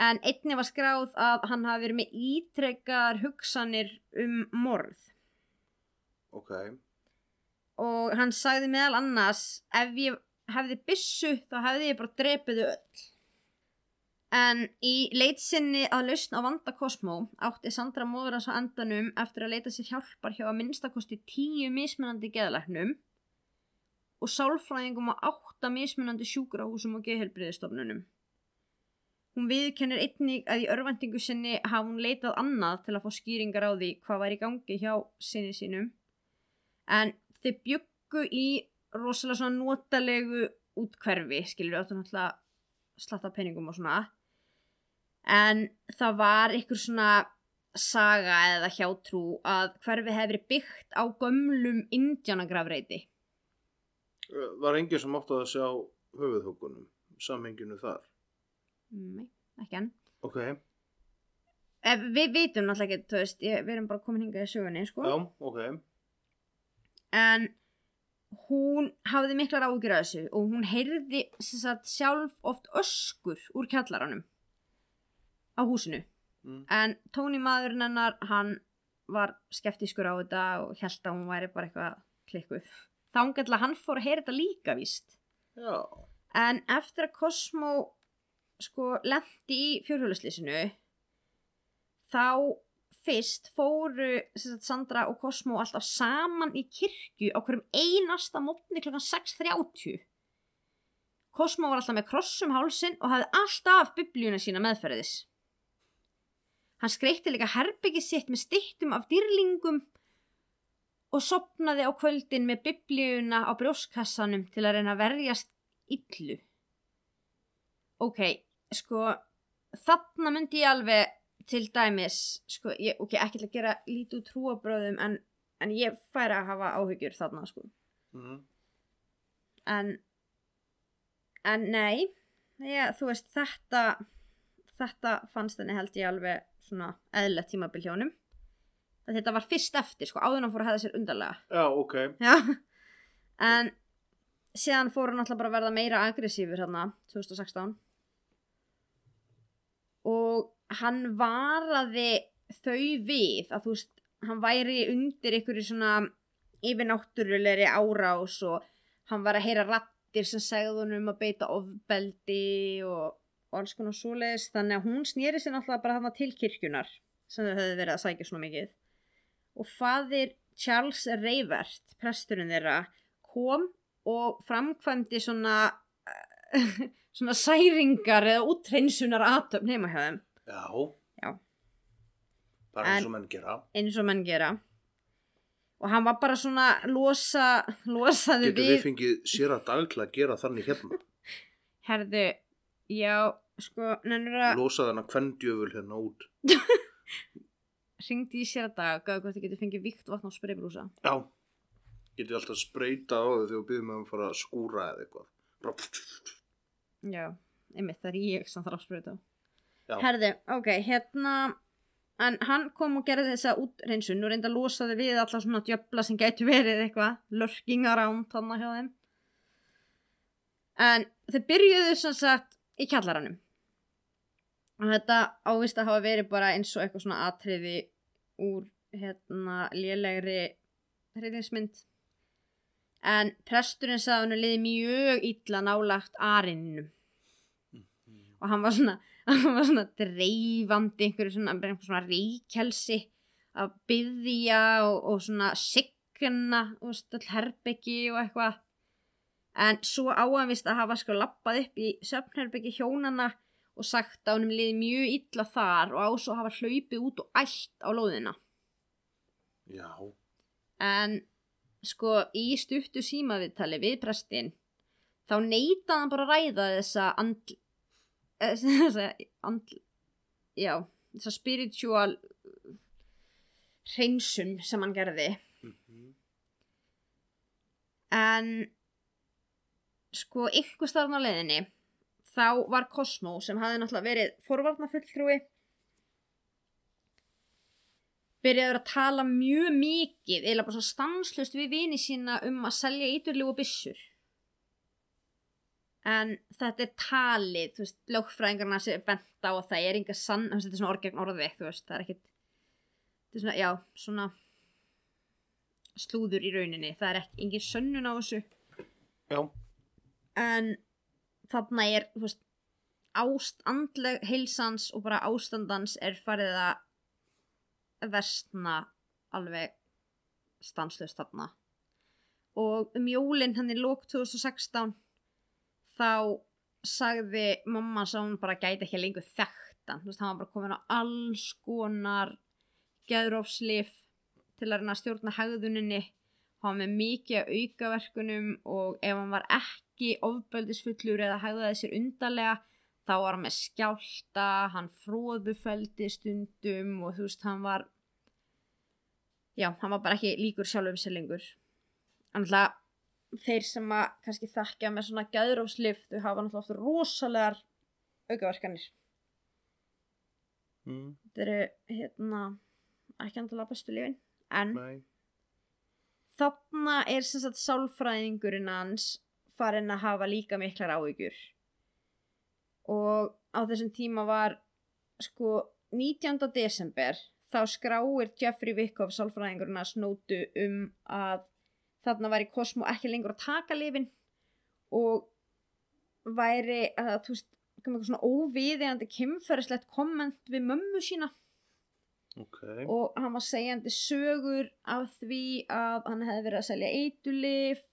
en einni var skráð að hann hafi verið með ítrekkaðar hugsanir um morð. Ok. Og hann sagði meðal annars ef ég hefði byssu þá hefði ég bara drepið þau öll. En í leitsinni að lausn á vanda Cosmo átti Sandra móður hans á endanum eftir að leita sér hjálpar hjá að minnstakosti tíu mismunandi geðlæknum og sálfræðingum á átta mismunandi sjúkrahúsum og geðhelbriðistofnunum Hún viðkennir einnig að í örvendingu sinni hafa hún leitað annað til að fá skýringar á því hvað var í gangi hjá sinni sínum. En þau byggu í rosalega svona notalegu útkverfi, skilur við áttu náttúrulega slatta peningum og svona. En það var ykkur svona saga eða hjátrú að hverfi hefði byggt á gömlum indjánagrafreiti var enginn sem átti að sjá höfuðhókunum samhenginu þar Nei, ekki enn ok, eh, við vitum náttúrulega ekki, þú veist, ég, við erum bara komin hingað í sögunni, sko. Já, ok. En hún hafði miklar ágjur að þessu og hún heyrði sagt, sjálf oft öskur úr kjallaranum á húsinu. Mm. En Tóni maðurinn hennar, hann var skeftiskur á þetta og held að hún væri bara eitthvað klikkuð. Þángaðlega hann fór að heyra þetta líka víst. Já. En eftir að Cosmo sko lendi í fjórhjóluslýsinu þá fyrst fóru sagt, Sandra og Cosmo alltaf saman í kirkju á hverjum einasta mótni klokkan 6.30. Cosmo var alltaf með krossum hálsin og hafði alltaf biblíuna sína meðferðis. Hann skreitti líka herbyggi sitt með stittum af dýrlingum og sopnaði á kvöldin með biblíuna á brjóskassanum til að reyna að verjast illu. Ok, sko, þarna myndi ég alveg til dæmis, sko, ég, ok, ekki til að gera lítið trúabröðum en, en ég færi að hafa áhyggjur þarna, sko. Mm. En, en nei, ég, þú veist, þetta, þetta fannst henni held ég alveg svona eðlilegt tímabil hjá honum. Þetta var fyrst eftir, sko, áður hann fór að hefða sér undarlega. Já, ok. Já, en síðan fór hann alltaf bara að verða meira aggressífur hérna 2016 og hann varaði þau við að þú veist, hann væri undir einhverju svona yfirnáttúrulegri árás og hann var að heyra rattir sem segðu hann um að beita ofbeldi og, og alls konar svoleiðis. Þannig að hún snýri sér náttúrulega bara þarna til kirkjunar sem þau höfðu verið að sækja svona mikið. Og fadir Charles Reyvert, presturinn þeirra kom og framkvæmdi svona svona særingar eða útreinsunar atöfn heima hjá þeim Já. Já. Bara eins og menn gera. eins og menn gera og hann var bara svona losa, losaði Getur við við fengið sér að dag til að gera þannig hérna? herðu, já sko, nennur að Losa þennan kvendjöful hérna út. ringdi í sér að dag og gafði hvort þið getur fengið víkt vatn á spreybrúsa Já. Getið alltaf spreytað á þau þegar við byrjum að fara að skúra eða eitthvað. Já, einmitt, það er ég sem þarf að spreyta Já. herðu, ok, hérna en hann kom og gerði þessa útreinsun og reynda að losaði við alla svona djöfla sem gætu verið eitthvað lurking around hann hjá þeim. En þau byrjuðu sem sagt í kjallaranum. Og þetta ávist að hafa verið bara eins og eitthvað svona atriði úr hérna lélegri hreyfingsmynd en presturinn sagði að hann liði mjög illa nálagt arinnum og hann var svona hann var svona dreifandi einhverju svona, svona ríkjelsi að byðja og, og svona signa og stöll herbyggi og eitthvað. En svo á hann vist að hafa sko lappað upp í söfnherbyggi hjónana og sagt að honum liði mjög illa þar og á svo að hafa hlaupið út og ætt á lóðina. Já. en sko í stuttu símaviðtali við prestinn þá neitaði hann bara að ræða þessa andl eh, þessa andl já, þessa spiritual hreinsun sem hann gerði Mhm. en sko einhver starfn á leiðinni þá var Cosmo sem hafði náttúrulega verið forvarnafulltrúi byrjaður að tala mjög mikið eða bara svo stanslust við vini sína um að selja íturlegu og byssur en þetta er talið þú veist, lögfræðingarna sem er bent á að það er enga sann, þetta er svona orð gegn orði þú veist, það er ekkit þetta er svona, já, svona slúður í rauninni það er ekki, engin sönnun á þessu Já. en þarna er þú veist, ást, andleg heilsans og bara ástandans er farið að versna alveg stanslust þarna. Og um jólin hann í lók 2016 þá sagði mamma sem hún bara gæti ekki lengur þekktan, þú veist, hann var bara komin á alls konar geðrófslif til að reyna að stjórna hegðuninni. Hann með mikið aukaverkunum og ef hann var ekki ofbeldisfullur eða hegðaði sér undarlega þá var hann með skjálta hann fróðufeldi stundum og þú veist, hann var já, hann var bara ekki líkur sjálfum sér lengur. Annað þeir sem að kannski þekkja með svona gæðrófslif þau hafa náttúrulega oft rosalegar aukaverkanir. Mm, þetta eru hérna ekki andalega bestu lífin en nei, þarna er sem sagt sálfræðingurinn hans farin að hafa líka miklar áhyggjur og á þessum tíma var sko 19. desember þá skráir Jeffrey Wyckoff sálfræðingurinn hans nótu um að þarna væri Cosmo ekki lengur að taka lifin og væri að þú veist kom eitthvað svona óviðeigandi kynferðislegt komment við mömmu sína ok, og hann var segjandi sögur af því að hann hefði verið að selja eitulif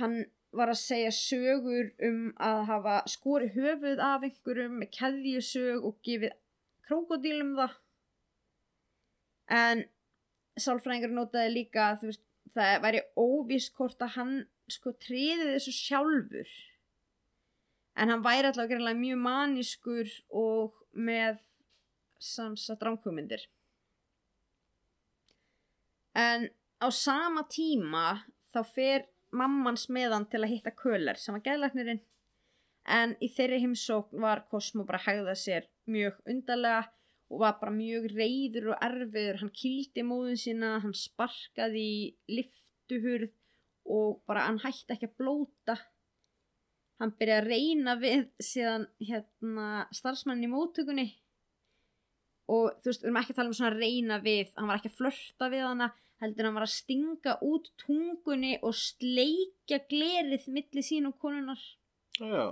hann var að segja sögur um að hafa skori höfuð af einhverjum með keðjusög og gefið krókodílum það. En sálfræðingur notaði líka að veist, það væri óvíst hvort að hann sko tríði þessu sjálfur. En hann væri allavega greinlega mjög manískur og með samsagt ránkvömyndir en á sama tíma þá fer mammans með hann til að hitta Köller sem var gæðlæknirinn en í þeirri heimsókn var Cosmo bara að hegða sér mjög undarlega og var bara mjög reyður og erfiður. Hann kildi móðun sína, hann sparkaði í liftuhurð og bara hann hætti ekki að blóta. Hann byrjaði að reyna við síðan hérna starfsmann í móttökunni. Og þú veist, við erum ekki að tala um svona reyna við hann var ekki að flörta við hana heldur hann var að stinga út tungunni og sleikja glerið milli sín og konunar já,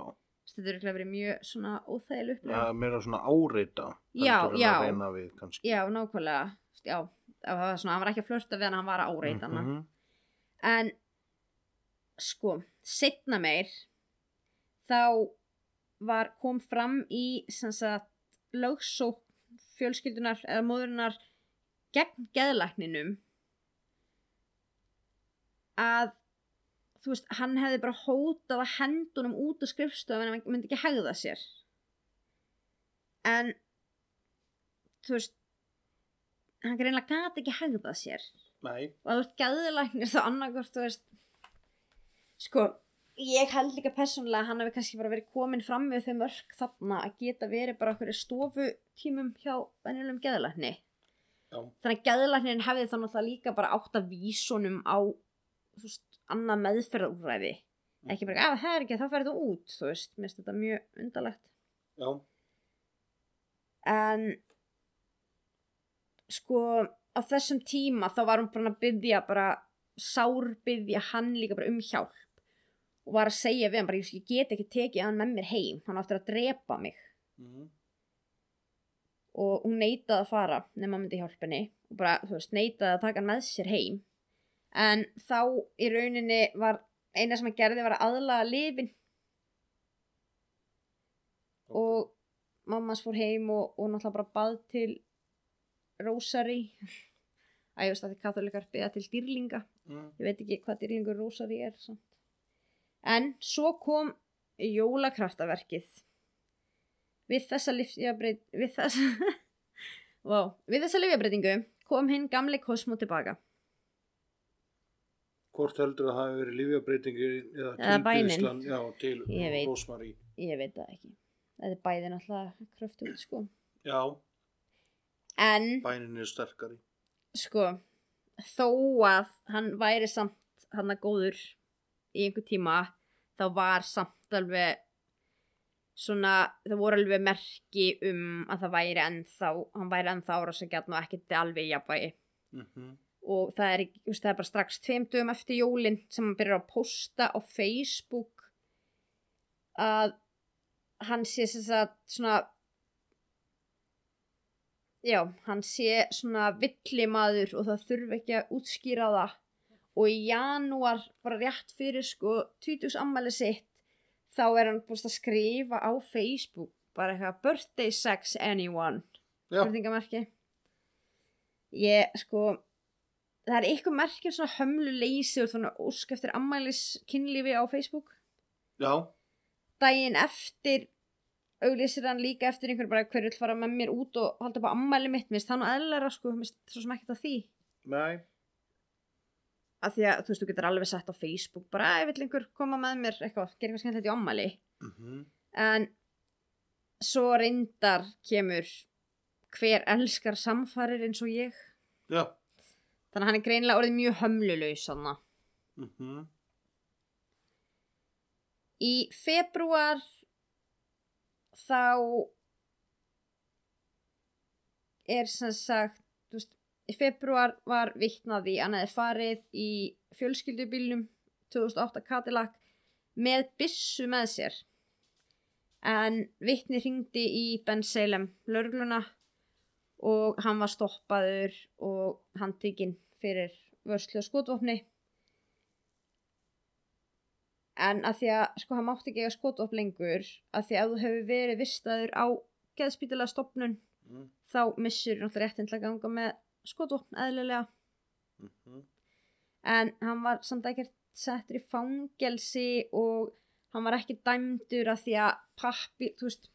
þetta er ekki verið mjög svona óþægileg já, upplifun meira svona áreita Já, já. að við já, nákvæmlega. Já, það var svona, hann var ekki að flörta við hana hann var að áreita hana. Mhm, en sko, setna meir þá var kom fram í sem sagt lögsók fjölskyldunar eða móðurinnar gegn geðlækninum að þú veist, hann hefði bara hótað að hendunum út á skrifstofun en hann myndi ekki hegða sér. En þú veist hann greinlega gati ekki hegðað sér. Nei, og þú ert gæðilæknir þá annarkvort þú veist sko, ég held líka persónulega hann hefur kannski bara verið komin fram með þau mörg þarna að geta verið bara okkur stofutímum hjá venjulegum gæðilækni já, þannig að gæðilæknirinn hefði þá náttúrulega líka bara átt að vísunum á veist, annað meðferðarúræði ekki bara, að það er ekki, þá ferði þú út þú veist, mér finnst þetta mjög undarlegt. Já, en sko á þessum tíma þá var hún bara að byggja bara sárbyggja hann líka bara um hjálp. Og var að segja við hann bara ég get ekki tekið hann með mér heim hann áttur að drepa mig. Mhm, og hún neitaði að fara nema hann myndi hjálpa henni og bara þú veist neitaði að taka hann með sér heim en þá í rauninni var eina sem hann gerði var að aðlaga lifin ok. og mammas fór heim og, og náttúrulega bara bað til Rósari að ég veist að þið katholikar beða til dýrlinga Mm, ég veit ekki hvað dýrlingur Rósari er samt. en svo kom jólakraftaverkið við þessa þessa wow. við þessa lifjabreitingu kom hinn gamli Cosmo tilbaka hvort heldur að það hafi verið lífjabreitingi eða Eða já, til. Rósmarí. Ég veit það ekki. Þetta er bæði náttúrulega kröftugt sko. Já, en bænin er sterkari. sko þó að hann væri samt hann að góður í einhver tíma þá var samt alveg svona það voru alveg merki um að það væri ennþá hann væri ennþá árásagjarn og ekkert alveg jafnvægi. Mm og það er, það er bara strax tveim dögum eftir jólin sem hann byrjar að posta á Facebook að hann sé sem sagt svona já, hann sé svona villimaður og það þurfi ekki að útskýra það. Og í janúar bara rétt fyrir sko 20 ammæli sitt þá er hann búist að skrifa á Facebook bara eitthvað birthday sex anyone? Já, spurningamarki ég sko það er eitthvað merkjum svona hömlu leysi og svona ósk eftir ammælis kynlífi á Facebook. Já, daginn eftir auglýsir hann líka eftir einhver bara hver vil fara með mér út og halda á ammæli mitt? Minnst það nú eðlæra sko, minnst svo sem ekkert að því. Nei. Að því að þú veist, þú getur alveg sett á Facebook bara, ég vil einhver koma með mér? Eitthvað, gera eitthvað skemmtilegt í ammæli mm en svo reyndar kemur hver elskar samfarir eins og ég. Já. Þannig að hann er greinilega orðið mjög hömlulegs þannig Mm -hmm. í februar þá er sem sagt þú veist, í februar var vittnaði hann hefði farið í fjölskyldubílnum 2008 Cadillac með byssu með sér en vittni ringdi í Ben Salem lörgluna og hann var stoppaður og handtekinn fyrir vörslu og skotvopni. En að því að sko hann mátti ekki eiga skotvopn lengur að því að þú hefur verið vistaður á geðspítilega stopnun Mm. þá missur náttúrulega réttinn til að ganga með skotvopn eðlilega. -hmm. en hann var samt ekkert settur í fangelsi og hann var ekki dæmdur af því að pappi, þú veist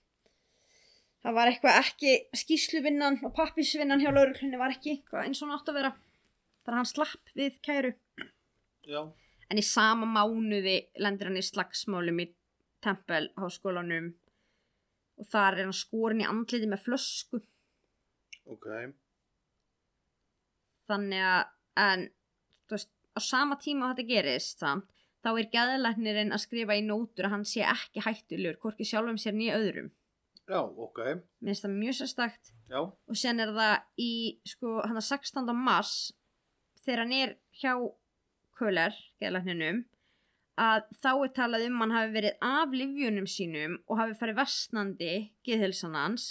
það var eitthvað ekki skýsluvinnan og pappisvinnan hjá lauruglunni var ekki eitthvað eins og hann átt að vera að hann slapp við kæru Já. en í sama mánuði lendir hann í slagsmálum í Temple háskólanum og þar er hann skorin í andliti með flösku Ok. þannig að en, þú veist, á sama tíma þetta gerist samt, þá er gæðalæknirinn að skrifa í nótur að hann sé ekki hættulegur hvorki sjálfum sér nýja öðrum Já, ok. minnst það mjög sérstakt Já. og sen er það í sko hann að 16. mars þegar hann er hjá Köller, gæðalækninum að þá er talað um hann hafi verið af livjunum sínum og hafi farið vestnandi geðhilsan hans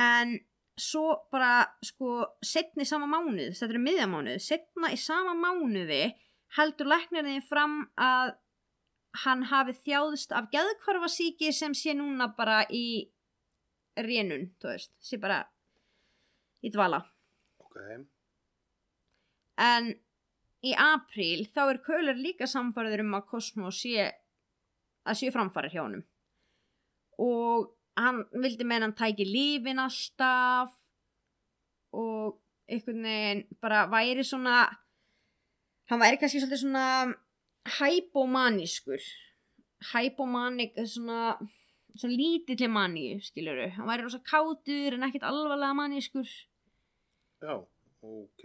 en svo bara sko setni sama mánuð, þetta er miðjamánuð setna í sama mánuði heldur læknirinn fram að hann hafi þjáðust af geðkvarfasíki sem sé núna bara í rénun, þú veist, sé bara í dvala Ok. en í apríl þá er Köhler líka samfæriður um að Cosmo sé að séu framfærir hjá honum og hann vildi meina hann tæki lífin alltaf og einhvern veginn bara væri svona hann væri kannski svolítið svona hypomanískur hypomanik svona svona lítilli maníu skiluru hann væri rosa kátur en ekkert alvarlega manískur. Já, ok.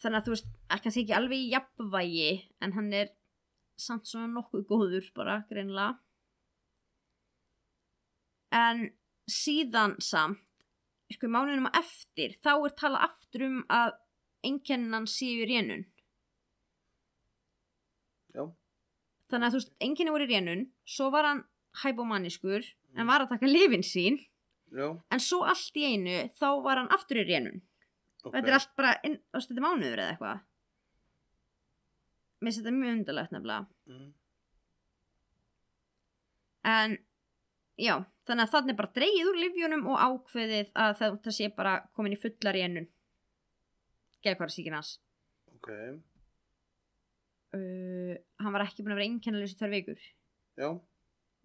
þannig að þú veist, kannski ekki alveg í jafnvægi en hann er samt svona nokkuð góður bara greinlega en síðan samt sko mánuðum á eftir þá er talað aftur um að einkennan séu í rénun Já. Þannig að þú veist, einkenni voru í rénun svo var hann hæbómanískur en var að taka lifin sín Já. en svo allt í einu þá var hann aftur í rénun Ok. Þetta er allt bara, inn, þetta er mánuður eða eitthvað. Mér finnst þetta mjög undarlegt nefnilega. Mm. En, já, þannig að þannig bara dreigið úr livjunum og ákveðið að það, það sé bara komin í fullar í ennun. Geða hvað er síkin hans. Ok. Uh, hann var ekki búin að vera einkennalus í tvær vikur. Já.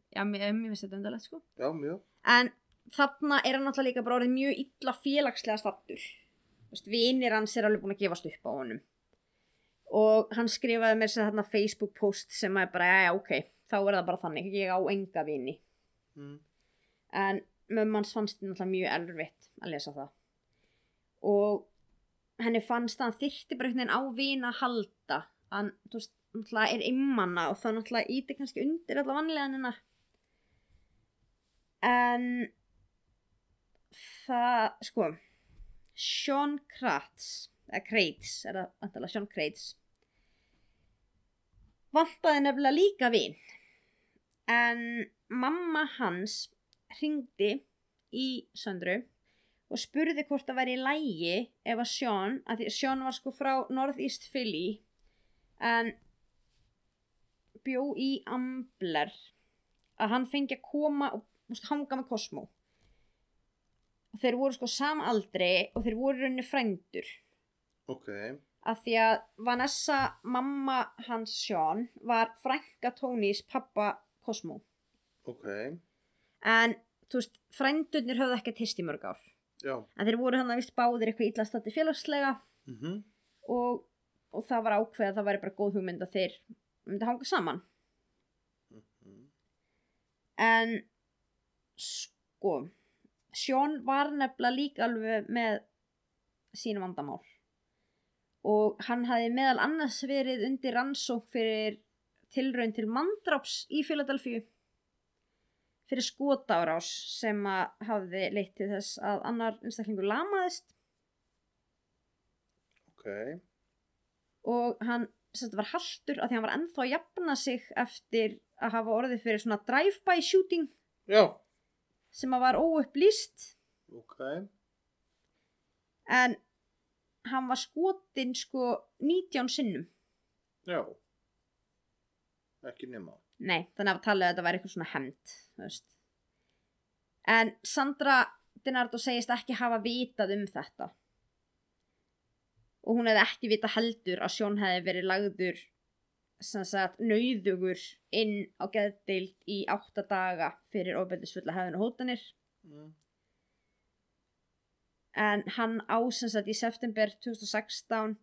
Já, mér, finnst þetta undarlegt, sko. Já, mjög. En þarna er hann alltaf líka bara orðið mjög illa félagslega stattur. Vinir hans er alveg búin að gefast upp á honum. Og hann skrifaði mér þarna Facebook post sem er bara, já, ok, þá er það bara þannig, ég á enga vini. Mm. En mömmans fannst þetta mjög erfitt að lesa það. Og henni fannst að hann þyrti bara einhvern veginn á vina að halda. Hann, þú veist, náttúrulega er immanna og það náttúrulega íti kannski undir alla vanlega hennar. En það, sko, Sean Kratz, eða Kreitz, er það vantilega Sean Kreitz, vantaði nefnilega líka vin. En mamma hans hringdi í Söndru og spurði hvort það væri í lægi ef að Sean, að því Sean var sko frá Northeast Philly en bjó í Ambler að hann fengi að koma og múst, hanga með Cosmo og þeir voru sko sama aldri og þeir voru rauninni frændur Ok. að því að Vanessa mamma hans Sean var frænka Tónís pappa Cosmo Ok. en þú veist frændurnir höfðu ekki tist í mörg ár Já. en þeir voru hann að vist báðir eitthvað illa stati félagslega Mhm. og, og það var ákveð að það væri bara góð hugmynd að þeir myndi hanga saman Mhm. en sko Sean var nefnilega líka alveg með sínu vandamál og hann hafði meðal annars verið undir rannsók fyrir tilraun til mandráps í Philadelphia fyrir skotárás sem að hafði leitt til þess að annar einstaklingur lamaðist Ok. Og hann sérst, var haltur að því hann var ennþá að jafna sig eftir að hafa orðið fyrir svona drive-by shooting Já. sem að var óupplýst Ok. en hann var skotin sko 19 sinnum Já. Ekki nema. nei, þannig að talið að þetta væri eitthvað svona hemmt en Sandra Dinardo segist ekki hafa vitað um þetta og hún hefði ekki vita heldur að Sjón hefði verið lagður sem sagt nauðugur inn á geðdeild í átta daga fyrir ofbeldisfulla hefðinu hótanir Mm. en hann á sem sagt í september 2016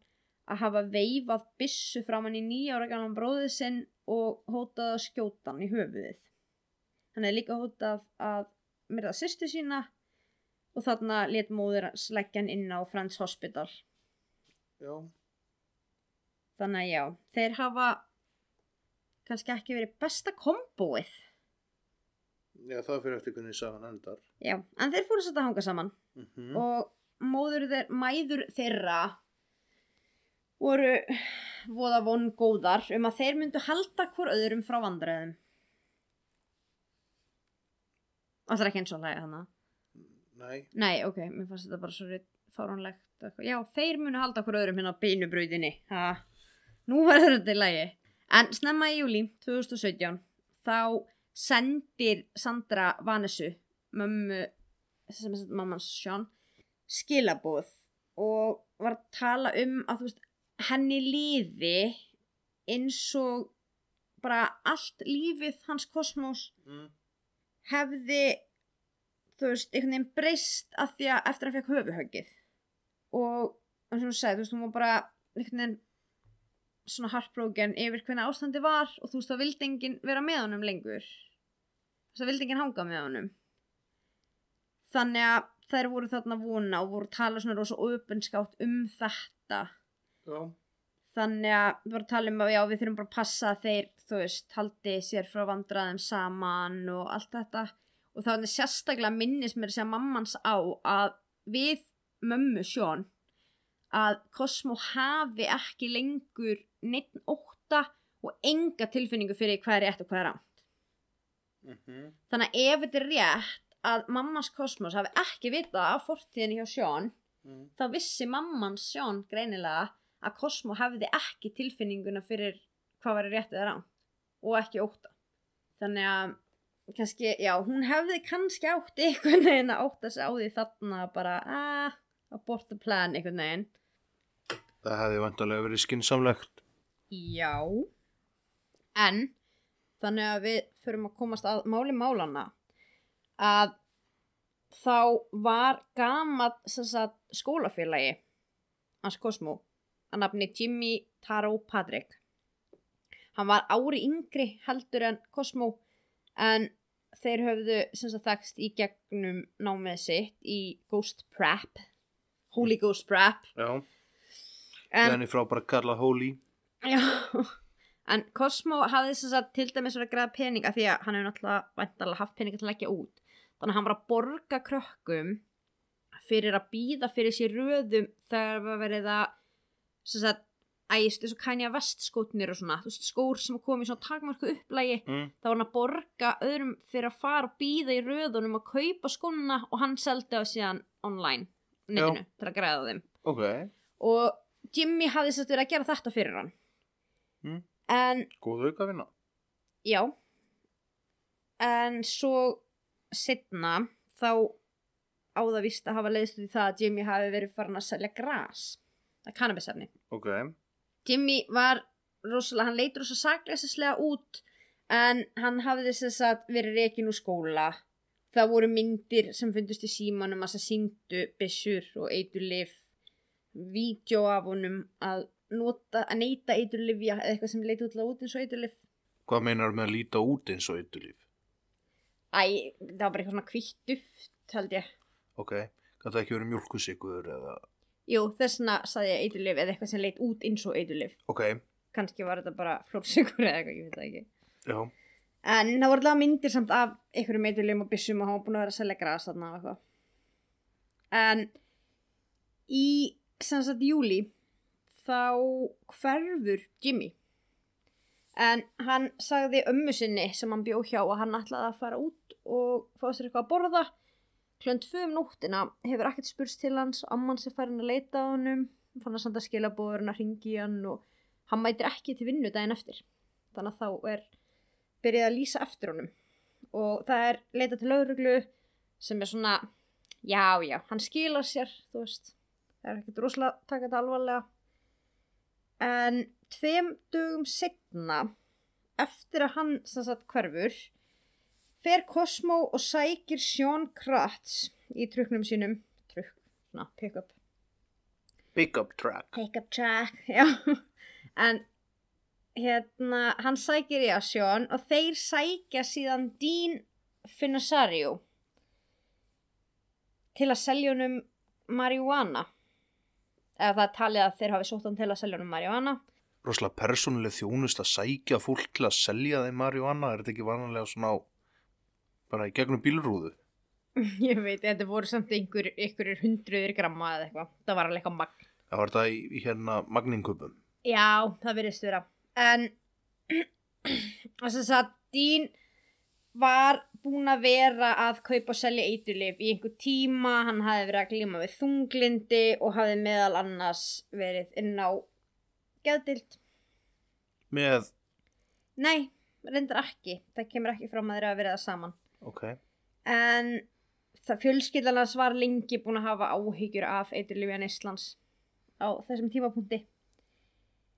að hafa veifað byssu fram hann í nýjára gamlan bróðið sinn og hótað að skjóta hann í höfuðið. Hann hefði líka hótað að myrða sýstu sína og þarna let móður hans leggja hann inn á Friends Hospital. Já. Þannig að já, þeir hafa kannski ekki verið besta kombóið. Já, það fyrir eftir hvernig sagan endar. Já, en þeir fóru satt að hanga saman. Mm og móður þeir, mæður þeirra voru voða von góðar um að þeir myndu halda hvort öðrum frá vandræðum Það er ekki eins og hlæði þannig Nei. Nei, ok, mér fannst þetta bara svo fáránlegt. Já, þeir munu halda hvort öðrum hérna á beinubrautinni ha. Nú verður þetta í lagi En snemma í júli 2017 þá sendir Sandra Vanessu er mammans Sean skilabóð og var að tala um að veist, henni líði eins og bara allt lífið hans kosmos Mm. hefði þú veist, einhvern veginn breyst af því að eftir að hann fekk höfuhöggið og eins og hún sagði, þú veist, hún var bara einhvern veginn svona heartbroken yfir hvernig ástandi var og þú veist, það vildi enginn vera með honum lengur. Þú veist, það vildi enginn hanga með honum. Þannig að þær voru þarna vona og voru tala svona rosa opinskátt um þetta. Já. þannig að við vorum að tala um að já, við þurfum bara að passa að þeir, þú veist, haldi sér frá vandræðum saman og allt þetta. Og þá er þetta sérstaklega minnis mér segja mammans á að við mömmu sjón að Cosmo hafi ekki lengur neitt ótta og enga tilfinningu fyrir hvað er rétt og hvað er rámt Mm þannig að ef þetta er rétt að mammans Cosmos hafi ekki vitað af fortíðinni hjá sjón mm. þá vissi mamman sjón greinilega að Cosmo hefði ekki tilfinninguna fyrir hvað var rétt eða rátt og ekki óta þannig að kannski, já, hún hefði kannski átt einhvern veginn að óta sig á því þarna bara, ah, abort the plan einhvern veginn. Það hefði vantarlega verið skinsamlegt. Já. En Þannig að við förum að komast að máli málana að þá var sem sagt, skólafélagi hans Cosmo að nafni Jimmy Taro Patrick. Hann var ári yngri heldur en Cosmo en þeir höfðu sagt þekst í gegnum námið sitt í Ghost Prep Holy Ghost Prep Já. en, Þannig frá bara kalla Holy. Já, en Cosmo hafði sem sagt til dæmis verið að græða peninga því að hann hefur náttúrulega væntalega haft peninga til að leggja út. Þannig að hann var að borga krökkum fyrir að býða fyrir sér röðum þegar var verið að sem sagt æst þessu kænja vestskótnir og svona, þú veist, skór sem kom í svona takmarku upplægi, Mm. þá var hann að borga öðrum fyrir að fara og býða í röðunum að kaupa skóna og hann seldi á síðan online, netinu, til að græða þeim Ok. og Jimmy hafði sett verið að gera þetta fyrir hann Mm. en Góð auka vinna. já en svo setna þá á það vist að hafa leiðst því það að Jimmy hafi verið farin að selja gras það er kannabisefni Ok. Jimmy var rosalega, hann leit rosalega sakleisislega út en hann hafði að verið reikin úr skóla það voru myndir sem fundust í símanum að það síndu byssur og eiturlif vídeo af honum að nota, að neyta eiturlifja eða eitthvað sem leit út út eins og eiturlif Hvað meinar með að líta út eins og eitulíf? Æ, það var bara eitthvað svona kvitt duft held ég Ok, kann það ekki verið mjölkusikur eða... Jú, þess vegna saði ég eiturlif eða eitthvað sem leit út eins og eiturlif. Ok, Kannski var þetta bara flórsikur eða eitthvað, ég veit það ekki. já, En það voru alltaf myndir samt af einhverjum eiturlifum og byssum og hann var búin að vera að selja gras þarna og eitthvað. En í sem sagt júli þá hverfur Jimmy. En hann sagði ömmu sinni sem hann bjó hjá að hann ætlaði að fara út og fá sér eitthvað að borða. Klönd tvö um nóttina hefur ekkert spurst til hans amman sem fær hann að leita á honum. Fann að senda skilabóður að ringi hann og hann mætir ekki til vinnu daginn eftir. Þannig að þá er byrjað að lýsa eftir honum. Og það er leita til lauruglu sem er svona, já, já, hann skilar sér, þú veist. Það er ekkert rosalega að taka þetta alvarlega. En tveim dögum setna, eftir að hann sem sagt hverfur, fer Cosmo og sækir Sean Kratz í truknum sínum. Trukk, svona, pick-up. pick-up track. Pick-up track, já. En hérna, hann sækir í að Sean og þeir sækja síðan Dean Finasario til að selja honum marihuana. Eða það er talið að þeir hafi sótt hann til að selja honum marihuana. Rosalega persónuleg þjónust að sækja fólk til að selja þeim marihuana, er þetta ekki vanlega svona á, bara í gegnum bílrúðu? Ég veit, þetta voru samt einhver, einhverjir hundruðir gramma eða eitthvað. Það var alveg eitthvað magn. Það var þetta í, í hérna magninköpum. Já, það virðist vera. En þess að Dín var búin að vera að kaupa og selja eiturlif í einhver tíma. Hann hafði verið að glíma við þunglindi og hafði meðal annars verið inn á geðdild. Með, Nei, reyndar ekki. Það kemur ekki fram að þeirra að vera það saman. ok, En það fjölskyldalans var lengi búin að hafa áhyggjur af eiturlifjan Íslands á þessum tímapunkti.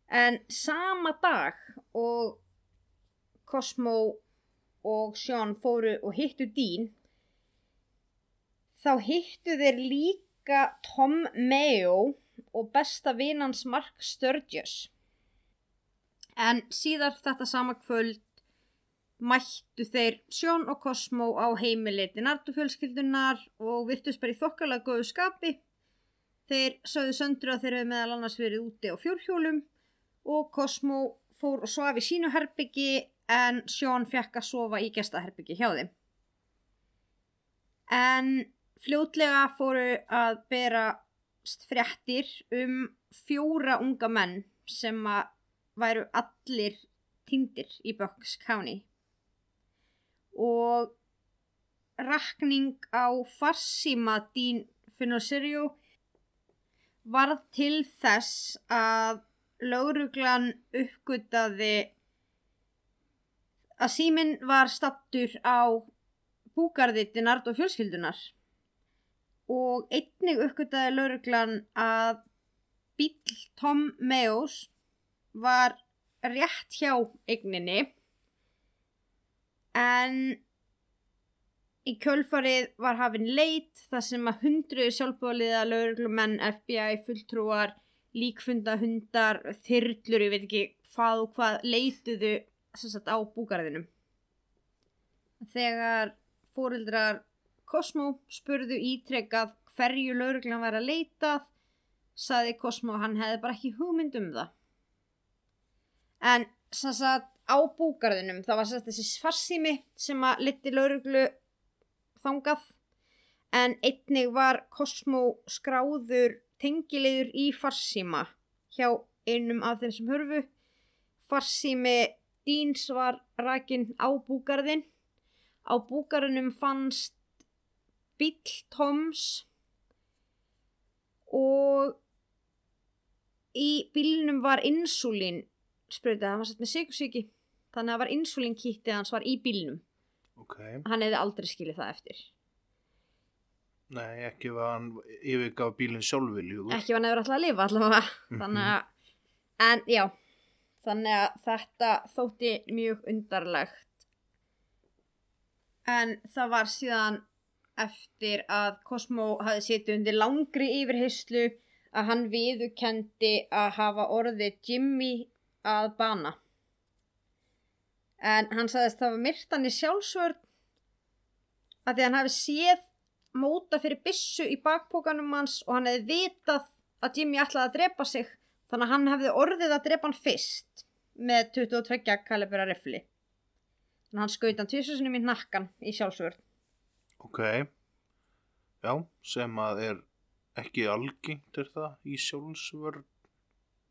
En sama dag og Cosmo og Sean fóru og hittu Dean, þá hittu þeir líka Tom Mayo og besta vinans Mark Sturgis. En síðar þetta sama kvöld mættu þeir Sjón og Cosmo á heimiliti nartufjölskyldunar og virtust bara í þokkalega góðu skapi. Þeir sögðu söndur að þeir hefðu meðal annars verið úti á fjórhjólum og Cosmo fór og svaf í sínu herbyggi en Sjón fekk að sofa í gestaherbyggi hjá þeim. En fljótlega fóru að bera fréttir um fjóra unga menn sem að væru allir týndir í Bucks County og rakning á farsíma Dín Finosirio varð til þess að lauruglan uppgötaði að síminn var stattur á búgarði Dinard og fjölskyldunar og einnig uppgötaði lauruglan að bíl Tom Meos var rétt hjá eigninni. En í kjölfarið var hafinn leit þar sem að hundruðu sjálfbóliða lauruglumenn, FBI, fulltrúar, líkfundahundar, þyrlur, ég veit ekki hvað og hvað leituðu sagt á búgarðinum. Þegar fóreldrar Cosmo spurðu ítrekkað hverju lauruglan var að leitað, saði Cosmo að hann hefði bara ekki hugmynd um það. En sagt á búgarðinum það var sagt þessi farsími sem að liti lauruglu þangað en einnig var Cosmo skráður tengilegur í farsíma hjá einum af þeim sem hörfu. Farsími Díns var rakin á búgarðin. Á búgarðinum fannst bíl Toms og í bílnum var insulín spröytið, hann var sett með sigursíki þannig að það var insulín kýttið hans var í bílnum ok. hann hefði aldrei skilið það eftir Nei, ekki var hann yfirgaf bílinn sjálfviljugur. ekki var nefnir alltaf að lifa allavega. Þannig að, en já. Þannig að þetta þótti mjög undarlegt. En það var síðan eftir að Cosmo hafi setið undir langri yfirheyslu að hann viðukendi að hafa orðið Jimmy að bana. En hann sagðist það var myrtan í sjálfsvörn að því að hann hafi séð móta fyrir byssu í bakpókanum hans og hann hefði vitað að Jimmy ætlaði að drepa sig þannig að hann hefði orðið að drepa hann fyrst með 22 kalibra rifli þannig að hann skaut hann tvisursunum í nakkan í sjálfsvörð Ok. Já, sem að er ekki algengt er það í sjálfsvörn.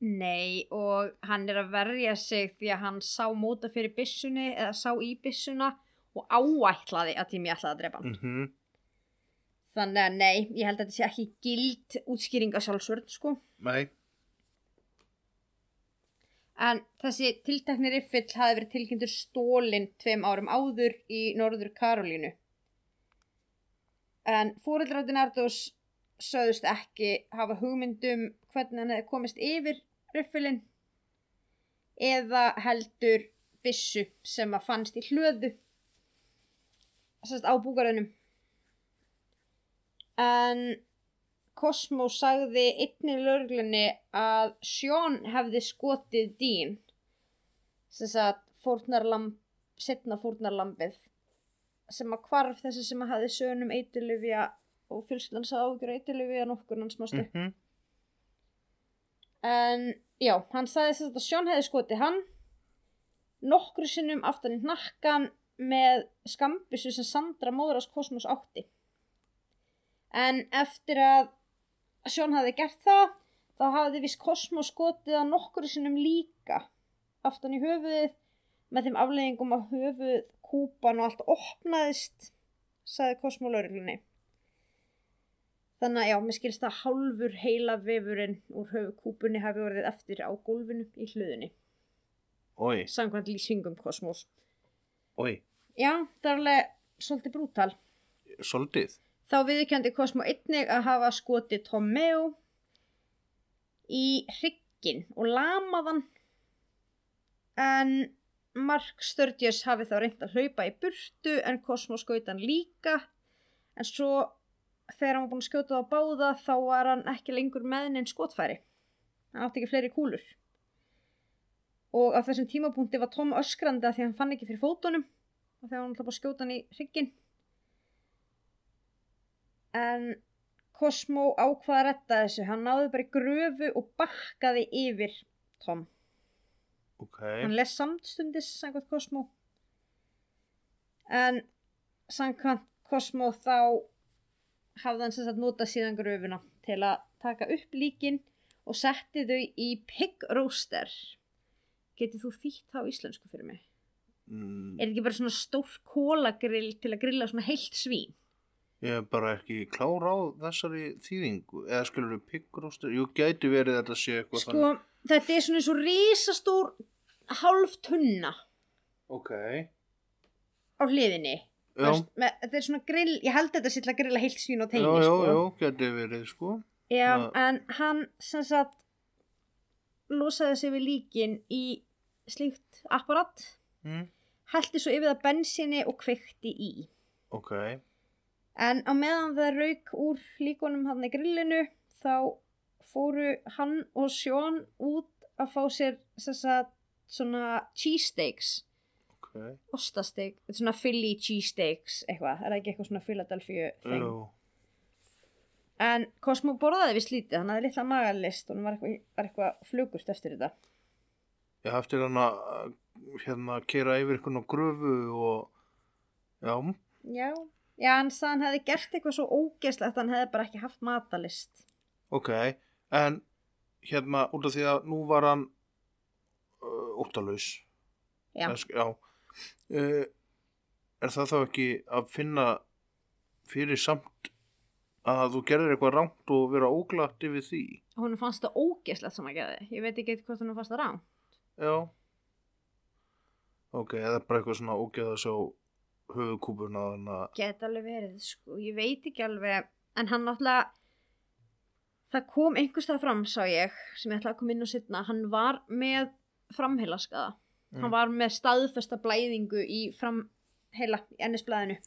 Nei og hann er að verja sig því að hann sá móta fyrir byssunni eða sá í byssuna og áætlaði að Jimmy ætlaði að drepa hann Mm þannig að nei, ég held að þetta sé ekki gild útskýring á sjálfsvörð sko Nei. En þessi tiltekni riffill hafi verið tilkynntur stólinn tveim árum áður í Norður Karolínu. En fóreldrar Dinardos sögðust ekki hafa hugmyndum hvernig hann hefði komist yfir riffilinn eða heldur byssu sem að fannst í hlöðu sérst á búgarunum. En Cosmo sagði einnig lögreglunni að Sean hefði skotið Dean sem sagt fórnarlamb, setna fórnarlambið sem að hvarf þessi sem að hafði sönum eiturlifja og fjölskyldan sá ágjör eiturlifja nokkur hans mástu. Mm En já, hann sagði þess að Sean hefði skotið hann nokkru sinnum aftan í hnakkan með skambissu sem Sandra móðurast Kosmos átti. En eftir að Sean hafði gert það, þá hafði viss Kosmos skotið að nokkru sinnum líka aftan í höfuðið með þeim afleggingum að höfuð kúpan og allt opnaðist, sagði Kosmo lauruglunni. Þannig að já, mér skilst að hálfur heila vefurinn úr höfu kúpunni hafi orðið eftir á gólfinu í hluðinni. Oi, Samkvæmt lýsingum Kosmos. oi, Já, það er alveg svolítið brútal. soldið. Þá viðurkendi Cosmo einnig að hafa skotið Tomeo í hrygginn og lamaðan en Mark Sturgis hafi þá reynd að hlaupa í burtu en Cosmo skaut hann líka. En svo þegar hann var búin að skjóta það á báða þá var hann ekki lengur með neinn skotfæri. Hann átti ekki fleiri kúlur. Og á þessum tímapunkti var Tom öskrandi að því hann fann ekki fyrir fótunum. Og þegar hann ætlaði bara að skjóta hann í hrygginn en Cosmo ákvaða að retta þessu. Hann náði bara í gröfu og bakkaði yfir Tom. Ok, hann les samstundis samkvæmt Cosmo. En samkvæmt Cosmo þá hafði hann sem sagt notað síðan gröfuna til að taka upp líkin og setti þau í pig roaster. Getur þú þýtt á íslensku fyrir mig? Mm, er þetta ekki bara svona stór kólagrill til að grilla svona heilt svín ég er bara ekki klár á þessari þýðingu. Eða skilur við piggróstur? Jú, gæti verið að þetta sé eitthvað sko, þetta er svona eins og risastór hálf tunna Ok, á hliðinni já, þetta er svona grill, ég held þetta sé til að grilla heilt svín og já, teini já, sko. já, gæti verið, sko. Já, Já. en hann sem sagt losaði sig við líkin í slíkt apparat Mm, hælti svo yfir það bensinni og kveikti í ok, en á meðan það rauk úr líkunum hann í grillinu þá fóru hann og Sjón út að fá sér sagt svona cheesesteaks. Ok, ostasteik, þetta er svona Philly cheesesteaks eitthvað, er það ekki eitthvað svona Philadelphia thing? Já, En Cosmo borðaði við slítið, hann hafði litla magalist og hann var eitthvað, var eitthvað flugurt eftir þetta. ég eftir hann að, hérna, kera yfir eitthvað gröfu og, já, Já. Já, hann sagði hann hefði gert eitthvað svo ógeðslegt að hann hefði bara ekki haft matalist. ok, en, hérna, út af því að nú var hann uh, óttalaus. Já. Eða sk- já. Uh, er það þá ekki að finna fyrir samt að þú gerir eitthvað rámt og vera óglatt yfir því? Hún fannst það ógeðslegt sem að geði. Ég veit ekki hvort hún fannst það rán. Já. Ok, eða bara eitthvað svona ógeð að sjá höfukúpuna Geta alveg verið, sko. Ég veit ekki alveg. En hann náttúrulega, það kom einhverstað fram, sá ég, sem ég ætla að koma inn á sittna. Hann var með framheilaskaða. Mm. Hann var með staðfesta blæðingu í framheila, í ennisblæðinu.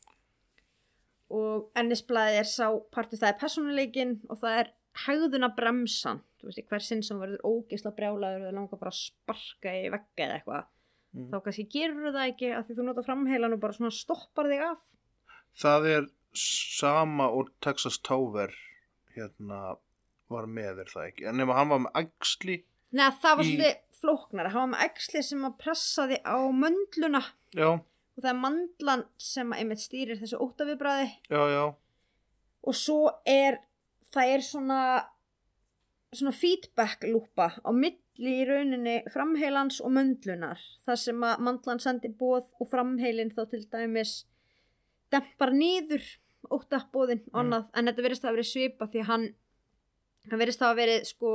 Og ennisblæði er sá partur, það er personuleikin og það er hegðuna bremsan. Þú veist, í hver sinn sem verður ógeðsla brjálaður og langar bara að sparka í vegga eða eitthvað. Mm. Þá kannski gerur það ekki að því þú nota framheilan og bara svona stoppar þig af. það er sama og Texas Tower hérna var með er það ekki en nema hann var með ægsli Nei, það var Í- svolítið flóknara. Hann var með æxli sem að pressaði á möndluna já, og það er mandlan sem einmitt stýrir þessu já og svo er það er svona svona feedback lúpa á milli í rauninni framheilans og möndlunar þar sem að mandlan sendir bóð og framheilin þá til dæmis dempar nýður óttabóðin og Mm. annað en þetta verðist að verið svipa því að hann hann verðist að verið sko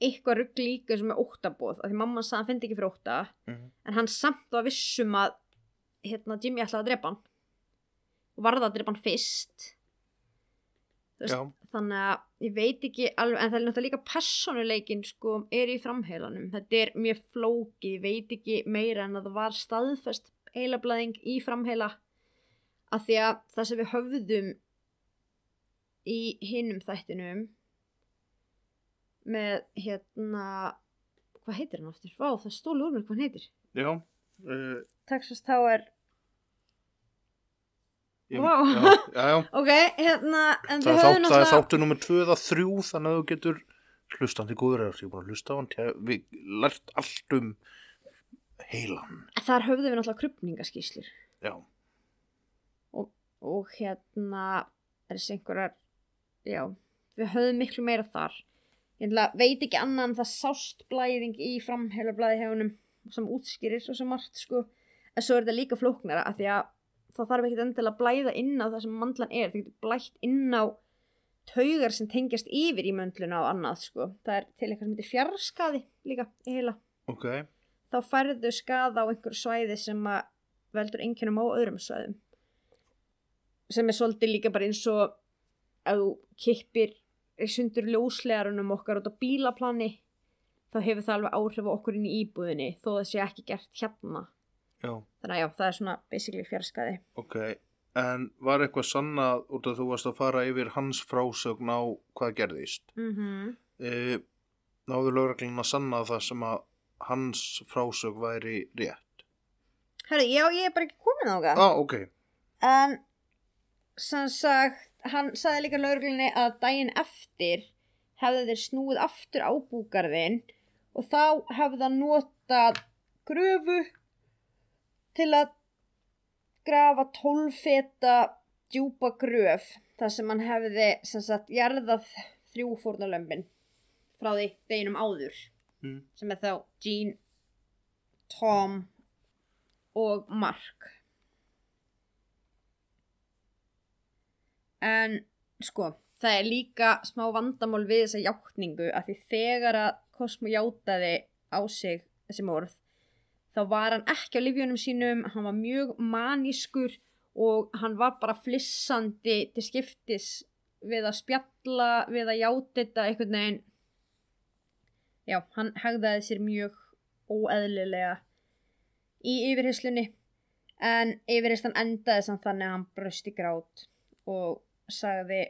eitthvað rugg líka sem er óttabóð af því mamma sagði að hann fyndi ekki fyrir ótta Mhm. en hann samt var vissum að hérna Jimmy ætlaði að drepa hann og varða að drepa hann fyrst veist, þannig að ég veit ekki alveg, en það er náttúrulega líka personuleikin sko, er í framheilanum. Þetta er mjög flókið, ég veit ekki meira en að það var staðfest heilablaðing í framheila. Að því að það sem við höfðum í hinum þættinum með hérna hvað heitir hann aftur? Vá, það stólu úr mér hvað hann heitir. Já uh, Texas Tower ég, Vá. já, já, já. ok, hérna Það, þátt, það er þáttu nummer 2 eða 3 þannig að þú getur hlustandi góður er ég er búin að hlusta á hann við lært allt um heilan. Þar höfðum við náttúrulega krupningaskíslur já, og hérna er þessi einhverjar já, við höfðum miklu meira þar. Ég veit ekki annað en það sást blæðing í framheila blæði hefunum sem útskýrir svo sem margt sko. En svo er þetta líka flóknara af því að það þarf ekki endilega að blæða inn á það sem mandlan er, það getur blætt inn á taugar sem tengjast yfir í möndluna og annað sko. Það er til eitthvað sem heitir fjarskaði líka í heila ok. Þá færðu skada á einhverju svæði sem að veldur einkennum á öðrum svæðum. Sem er svolítið líka bara eins og að þú kippir sundur ljóslegarunum okkar út á bílaplani þá hefur það alveg áhrif á okkur inn í íbúðinni þó það sé ekki gert hérna já, þannig að já, það er svona basically fjarskaði. Ok en var eitthvað sannað út að þú varst að fara yfir hans frásögn á hvað gerðist? Mm -hmm. e, náðu lögreglun að sanna það sem að hans frásögn væri rétt? Herri, já, ég er bara ekki komin á það ah, ok, En sem sagt, hann sagði líka lauruglunni að daginn eftir hefði þeir snúið aftur á búgarðin og þá hefði hann notað gröfu til að grafa tólfeta djúpa gröf þar sem hann hefði sem sagt jarðað þrjú fórnalömbin frá því deginum áður mm. sem er þá Jean, Tom og Mark en sko það er líka smá vandamál við þessa játningu að því þegar að Cosmo játaði á sig þessi morð þá var hann ekki á lifjunum sínum hann var mjög manískur og hann var bara flissandi til skiptis við að spjalla við að játa þetta einhvern veginn. Já, hann hegðaði sér mjög óeðlilega í yfirheyslunni en yfirheyslan endaði samt þannig að hann bröst í grát og sagði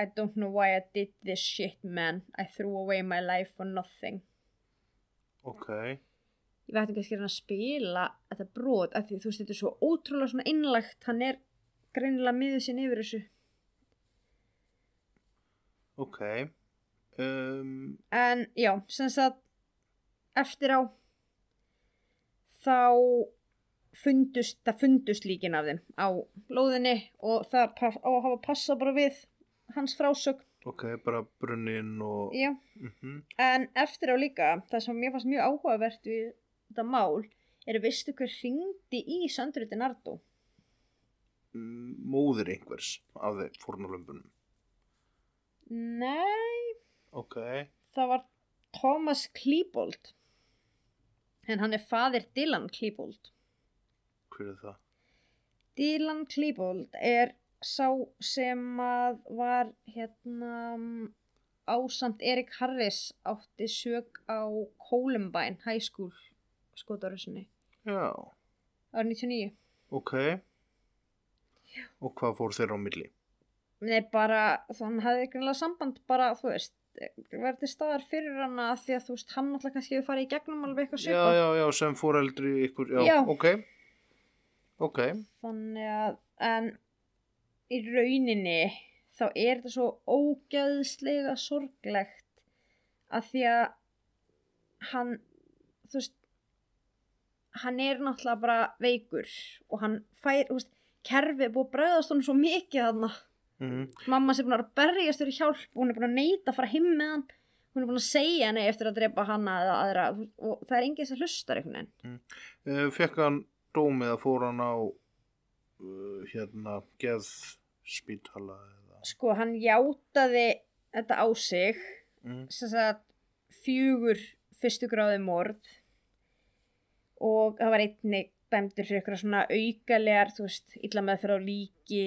I don't know why I did this shit man. I threw away my life for nothing. Ok ég veit ekki að spila þetta brot af því þú veist þetta er svo ótrúlega svona innlægt hann er greinilega miður sín yfir þessu. Ok um, en já, sem sagt eftir á þá fundust, það fundust líkin af þeim á lóðinni og það á að hafa passað bara við hans frásögn. ok, bara brunnin og já, mm en eftir á líka það sem mér fannst mjög áhugavert við þetta mál er að veistu hver hringdi í Sandru Dinardo móðir einhvers af þeim fórnulömbunum nei, ok, það var Thomas Klebold en hann er faðir Dylan Klebold hver er það? Dylan Klebold er sá sem að var hérna ásamt Erik Harris átti sög á Columbine High School skotarössunni já, árið 99 ok. Og hvað fór þeirra á milli? Nei, bara, þann hafði greinlega samband bara, þú veist, verði staðar fyrir hana því að þú veist, hann alltaf kannski hefur farið í gegnum alveg eitthvað já, svipað. já, já, sem fóreldri ykkur, já, Já. ok. Ok, Þannig að, en í rauninni þá er þetta svo ógæðslega sorglegt að því að hann þú veist hann er náttúrulega bara veikur og hann fær, þú veist, kerfið er búið að bregðast honum svo mikið þarna. Mm. mamma sem búin að berjast fyrir hjálp og hún er búin að neita að fara heim með hann. Hún er búin að segja henni eftir að drepa hana eða aðra og það er enginn sem hlustar einhvern veginn. Uh, fekk hann dómið að fór hann á uh, hérna geðspítala eða? Sko hann játaði þetta á sig mm. sem sagt fjögur fyrstu gráði morð og það var einnig dæmdur fyrir eitthvað svona aukalegar þú veist, illa með fyrir á líki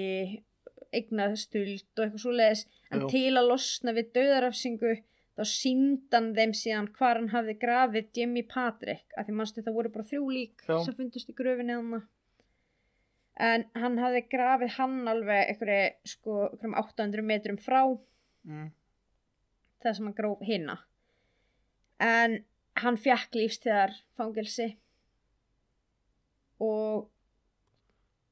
eignastuld og eitthvað svo leiðis en Já. til að losna við döðarafsingu þá síndan þeim síðan hvar hann hafði grafið Jimmy Patrick af því mannstu það voru bara þrjú lík Já. sem fundust í gröfinni hann en hann hafði grafið hann alveg einhverju sko einhverjum 800 metrum frá Mm. það sem hann gróf hinna en hann fjakk lífstíðar fangelsi og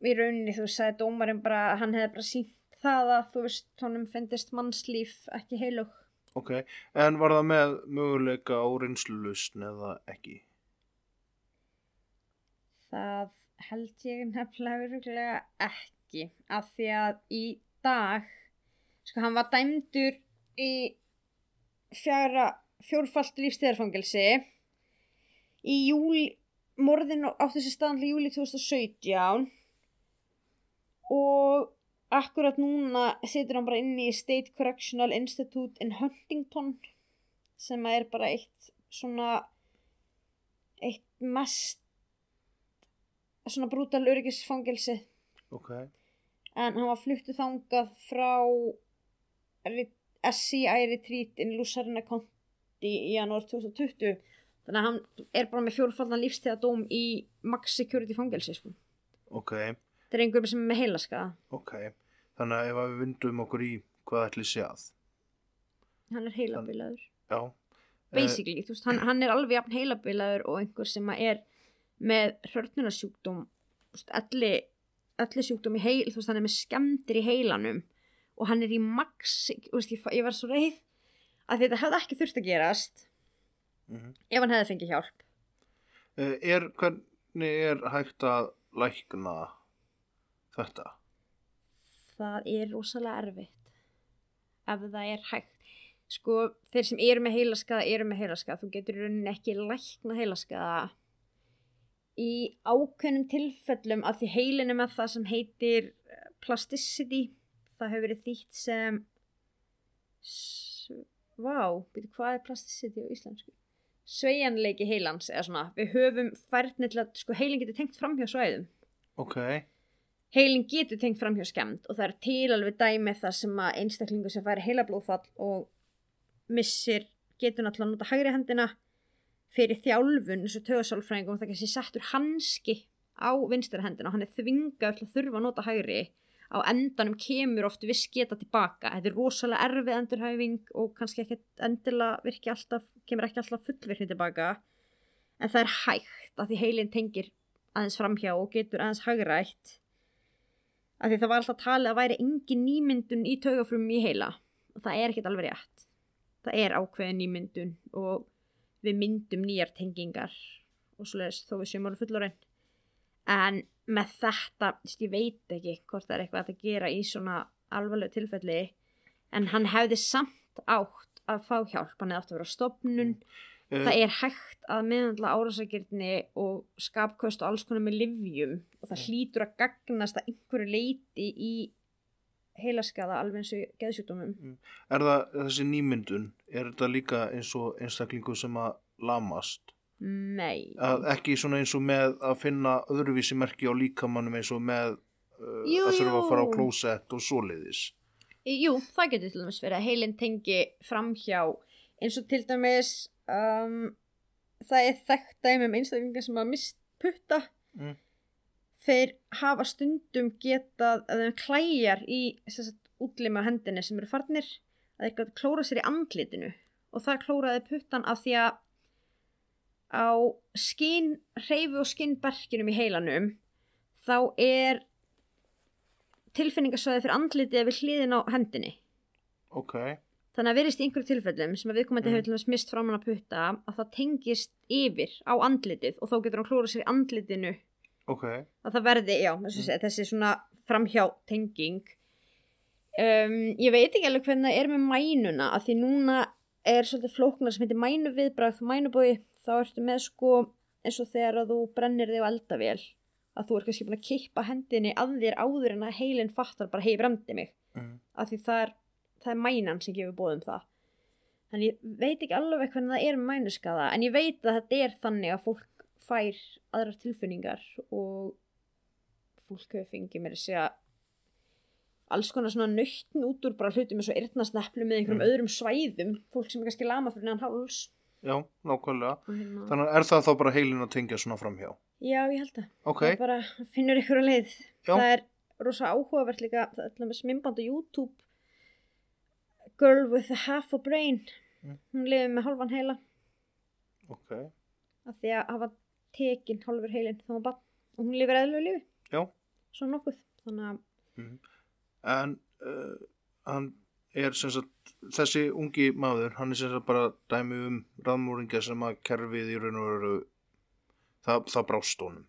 í rauninni þú sagði dómarinn bara að hann hefði bara sínt það að þú veist honum finnist mannslíf ekki heilug ok, en var það með möguleika á reynslulustn eða ekki? Það held ég nefnilega virkulega ekki af því að í dag sko hann var dæmdur í fjara fjórfalt lífstíðarfangelsi í júli morðin átti sér staðanlega júli 2017 og akkurat núna situr hann bara inni í State Correctional Institute in Huntington sem er bara eitt svona eitt mest svona brútal öryggisfangelsi. Ok, en hann var fluttu þangað frá SCI Retreat in Lusarna County í janúar 2020 þannig að hann er bara með fjórfaldan lífstíðadóm í max security fangelsi sko. ok, þetta er einhverjum sem er með heilaskaða. Ok. Þannig að ef við vindum okkur í hvað ætli sé að? Hann er heilabilaður. Já, basically, þú veist, hann, hann er alveg jafn heilabilaður og einhver sem er með hrörnunarsjúkdóm þú veist, alli, alli sjúkdóm í heil veist, hann er með skemmtir í heilanum og hann er í max veist, ég, ég var svo reið að þetta hefði ekki þurft að gerast mm ef hann hefði fengið hjálp. Er, hvernig er hægt að lækna þetta? Það er rosalega erfitt. Ef það er hægt. Sko, þeir sem eru með heilaskaða eru með heilaskaða, þú getur rauninni ekki lækna heilaskaða í ákveðnum tilfellum að því heilinu með það sem heitir eh, plasticity. Það hefur verið þýtt sem vá, byrju hvað er plasticity á íslensku sveigjanleiki heilans eða svona, við höfum færni til að sko heilin getur tengt fram hjá svæðum. Ok, heilin getur tengt fram hjá skemmt og það er til alveg dæmi þar sem að einstaklingu sem færi heilablóðfall og missir getur náttúrulega að nota hægri hendina fyrir þjálfun eins og tögasálfræðingum það kannski settur hanski á vinstra hendina og hann er þvingaður til að þurfa að nota hægri á endanum kemur oft viss geta tilbaka. Þetta er rosalega erfið endurhæfing og kannski ekki endilega virki alltaf kemur ekki alltaf fullvirkni tilbaka. En það er hægt að því heilin tengir aðeins framhjá og getur aðeins hagrætt. Af því það var alltaf talið að væri engin nýmyndun í taugafrum í heila. Og það er ekkert alveg rétt. Það er ákveðin nýmyndun og við myndum nýjar tengingar og svoleiðis þó við séum alveg fullorinn en með þetta, ég veit ekki hvort það er eitthvað að gera í svona alvarlegu tilfelli en hann hefði samt átt að fá hjálp. Hann hefði átt að vera á stopnun Eh, það er hægt að meðhandla árásagirni og skapköst og alls konar með livjum og það hlýtur að gagnast að einhverju leiti í heilaskaða alveg eins og geðsjúkdómum. Er það þessi nýmyndun er þetta líka eins og einstaklingu sem að lamast Nei. Að ekki svona eins og með að finna öðruvísi merki á líkamannum eins og með uh, Jú, að þurfa að fara á klósett og svoleiðis. Jú, það getur til dæmis verið að heilin tengi framhjá eins og til dæmis um, það er þekkt dæmi um einstaklingar sem að mist putta. Mm. þeir hafa stundum getað að þeim klæjar í sagt, útlimi á hendinni sem eru farnir að þeir klóra sér í andlitinu. Og það klóraði puttan af því að á skinn reyfu og skinnberkinum í heilanum þá er tilfinningasvæði fyrir andlitið við hliðin á hendinni. Ok, þannig að verist í einhverju tilfellum sem að viðkomandi Mm. hefur til þess mist framan að putta að það tengist yfir á andlitið og þá getur hann klóra sér í andlitinu. Ok, að það verði, já, þessi, Mm. þessi svona framhjá tenging um, ég veit ekki alveg hvernig það er með mænuna að því núna er svolítið flóknar sem heitir mænu viðbragð mænubói, þá ertu með sko eins og þegar að þú brennir þig á eldavél að þú er kannski búin að kippa hendinni að þér áður en að heilin fattar bara hei bremdi mig mm. af því það er, það er mænan sem gefur bóðum það þannig ég veit ekki alveg hvernig það er mænuskaða en ég veit að þetta er þannig að fólk fær aðrar tilfinningar og fólk hefur fengið mér að segja alls konar svona nöytn út úr bara hlutum eins og eyrnasneplu með einhverjum Mm. öðrum svæðum. Fólk sem er kannski lama fyrir neðan háls. Já, nákvæmlega. Hérna, þannig að er það þá bara heilin að tengja svona framhjá? Já ég held það ok, það bara finnur ykkur að leið. Já. það er rosa áhugavert líka það er dæmis myndband á YouTube. Girl with a half a brain. Mm. hún lifið með hálfan heila. Ok. Af því að hafa tekin hálfur heilin þá var bann og hún lifir eðlulegu lífi. Já, svona nokkuð. Þannig að en uh, hann er sem sagt þessi ungi maður, hann er sem sagt bara dæmi um raðmóringja sem að kerfið í raun og veru það, það brást honum.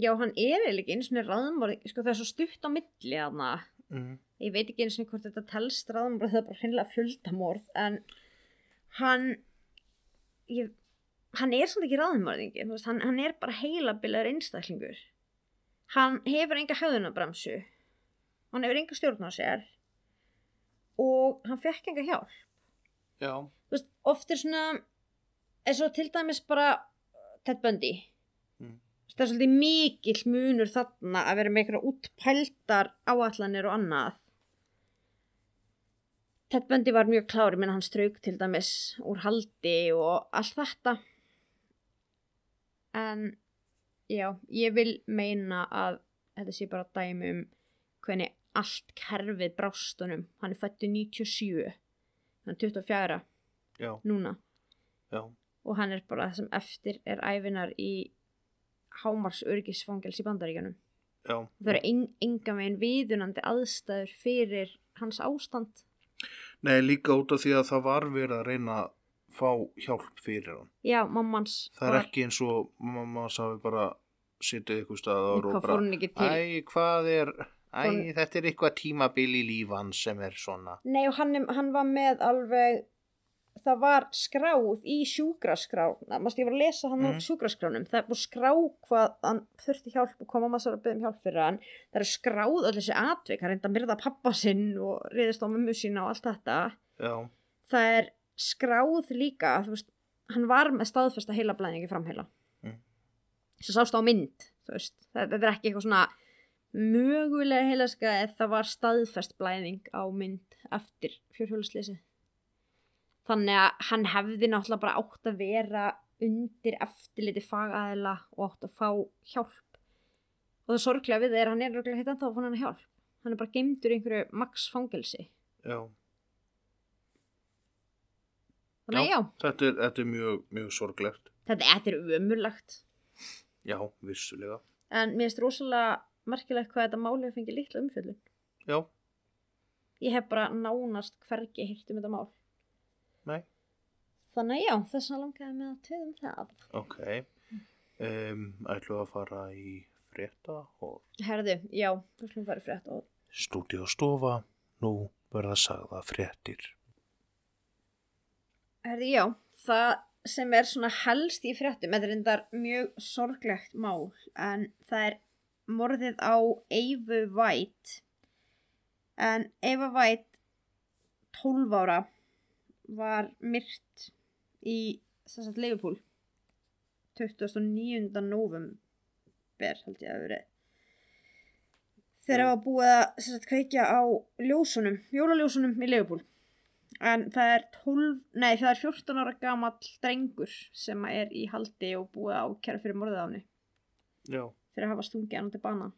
Já hann er eiginlega ekki eins og raðmór sko það er svo stutt á milli þarna. Mm. ég veit ekki eins og hvort þetta telst raðmór það er bara hreinlega fjöldamorð en hann ég, hann er svona ekki raðmórðingi hann, hann er bara heilabilaður einstaklingur. Hann hefur enga höfðunabramsu hann hefur enga stjórn á sér og hann fekk enga hjálp. Já, veist, oft er svona eins og til dæmis bara Ted Bundy. Mm. Það er svolítið mikill munur þarna að vera með einhverja útpældar áallanir og annað. Ted Bundy var mjög klári menn hann strauk til dæmis úr haldi og allt þetta. En já, ég vil meina að þetta sé bara dæmi um hvernig allt kerfið brástunum hann er fættu 97 hann er 24 já, núna. Já. Og hann er bara það sem eftir er æfinar í hámars örgisfangels í bandaríkjanum já, það eru en, enga megin viðunandi aðstæður fyrir hans ástand. Nei líka út af því að það var verið að reyna að fá hjálp fyrir hann. Já, mammans það er ekki eins og mamma safi bara sittið ykkur staðar og til? Æ, hvað er, æ, Fór- þetta er eitthvað tímabil í líf hans sem er svona. nei og hann, hann var með alveg það var skráð í sjúkraskrá. Mást ég var að lesa hann Mhm. á sjúkraskránum. Það er búið skrá hvað hann þurfti hjálp og koma maður að byggja um hjálp fyrir hann. Það er skráð allir þessi atvik. Hann reynda að myrða pappa sinn og reyðist á mömmu sína og allt þetta. Já, það er skráð líka þú veist, hann var með staðfesta heila blæðingi framheila. Mm. sem sást á mynd þú veist, það, þetta er ekki eitthvað svona mögulega heilaska eða það var staðfest blæðing á mynd eftir fjórhjólusleysi þannig að hann hefði náttúrulega bara átt að vera undir eftirliti fagaðila og átt að fá hjálp og það sorglega við er að hann er röglega hitt ennþá að fá hann hjálp hann er bara geimdur í einhverju max fangelsi já. þannig að já, Þetta er, þetta er mjög, mjög sorglegt. þetta, þetta er ömurlegt Já, vissulega. en mér finnst rosalega merkilegt hvað þetta máli hefur fengið litla umfjöllun Já, ég hef bara nánast hvergi hýrt um þetta mál nei, þannig að já, þess að langaði með að töðum það ok. Um, ætlum við að fara í frétta og herðu, já, þú slum farið frétt og stúdíostofa. Nú verða sagða fréttir. herðu, já, það sem er svona helst í fréttum þetta er endar mjög sorglegt mál en það er morðið á Eifu Vætt en Eifa Vætt 12 ára var myrt í þess að Leifupúl 29. november held ég að verið. Þegar það var búið að sagt, kveikja á ljósunum, jólaljósunum í Leifupúl en það er 12, nei það er 14 ára gamall drengur sem er í haldi og búið á kæra fyrir morðið á henni. Já, fyrir að hafa stungið hann til bana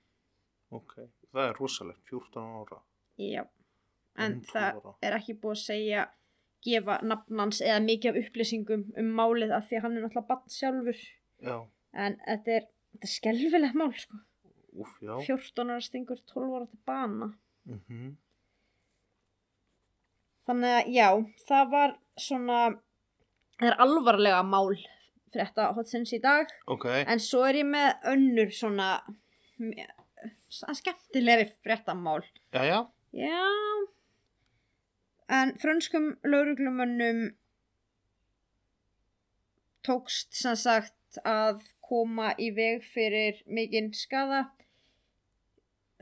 ok. Það er rosalegt, 14 ára. Já, en það 12 ára. er ekki búið að segja gefa nafnans eða mikið af upplýsingum um málið af því að hann er náttúrulega bann sjálfur Já, en þetta er, þetta er skelfilegt mál sko. úf, já. 14 ára stingur 12 ára til bana Mm þannig að já, það var svona það er alvarlega mál frétta hotsins í dag Ok, en svo er ég með önnur svona skemmtilegri fréttamál já, já. já en frönskum lauruglumönnum tókst sem sagt að koma í veg fyrir mikinn skada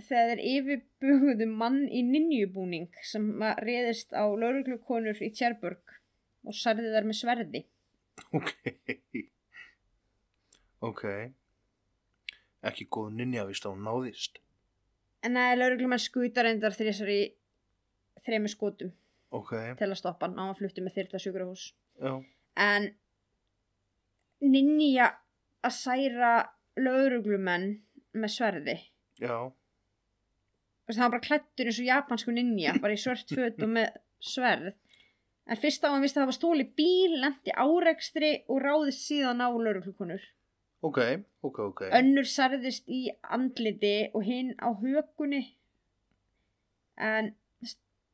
þegar þeir yfirbuguðu mann í ninjubúning sem var réðist á lauruglukonur í Tjerburg og særði þær með sverði. Ok. Ok. Ekki góð ninja vist að hún náðist. En það er lauruglumann skutar endar þrísar í þremi skotum Ok, til að stoppa hann á að fluttu með þyrla sjúkrahús. já. En ninja að særa lauruglumenn með sverði. Já, Þú veist, Það var bara klættur eins og japansku ninja, bara í svört föt og með sverð. En fyrst á hann vist að það var stóli bíl, lendi árekstri og ráðist síðan á lauruglukonur. ok, ok, ok. Önnur særðist í andliti og hinn á hökunni. En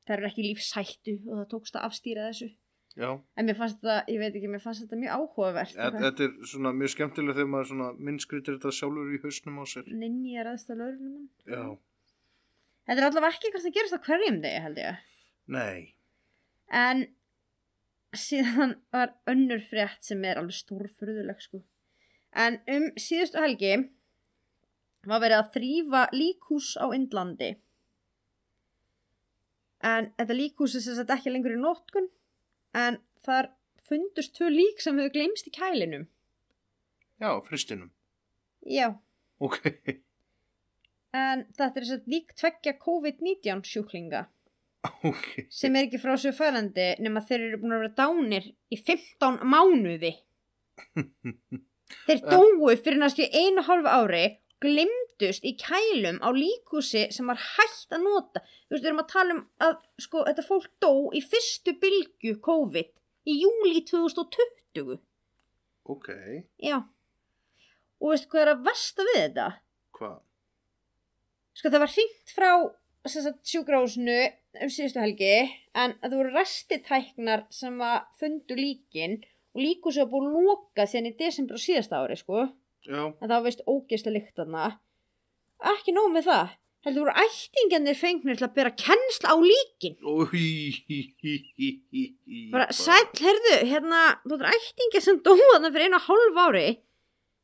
það er ekki lífshættu og það tókst að afstýra þessu. Já, En mér fannst þetta, ég veit ekki, mér fannst þetta mjög áhugavert. Þe- þetta er svona mjög skemmtilega þegar maður svona minnskritir þetta sjálfur í hausnum á sér. Ninja ræðst á lauruglumann. Já, Þetta er allavega ekki eitthvað sem gerist á hverjum degi, held ég. nei. En síðan var önnur frétt sem er alveg stórfurðuleg sko. En um síðustu helgi var verið að þrýfa líkhús á Indlandi. En þetta líkhús er sagt ekki lengur í nótkun en þar fundust tvö lík sem hefur gleymst í kælinum. Já, fristinum. Já, Ok, en þetta er að lík tveggja COVID-19 sjúklinga ok. sem er ekki frá sér fælandi nema þeir eru búin að vera dánir í 15 mánuði. Þeir dóu fyrir næstu einu hálfu ári glimtust í kælum á líkúsi sem var hægt að nota. Þú veist, við erum að tala um að sko, þetta fólk dó í fyrstu bylgu COVID í júli 2020. Ok, Já. Og veistu hvað er að versta við þetta? hvað? Sko það var hringt frá sjúkrahúsinu um síðustu helgi en það voru restitæknar sem að fundu líkin og líkúsi var búið að loka síðan í desember á síðasta ári sko. Já, en það var veist ógeðslega lykt þarna. Ekki nóg með það. Heldur voru ættingarnir fengnir til að bera kennsla á líkin. Bara sæll, herðu, hérna þú er ættingar sem dóða þarna fyrir einu og hálf ári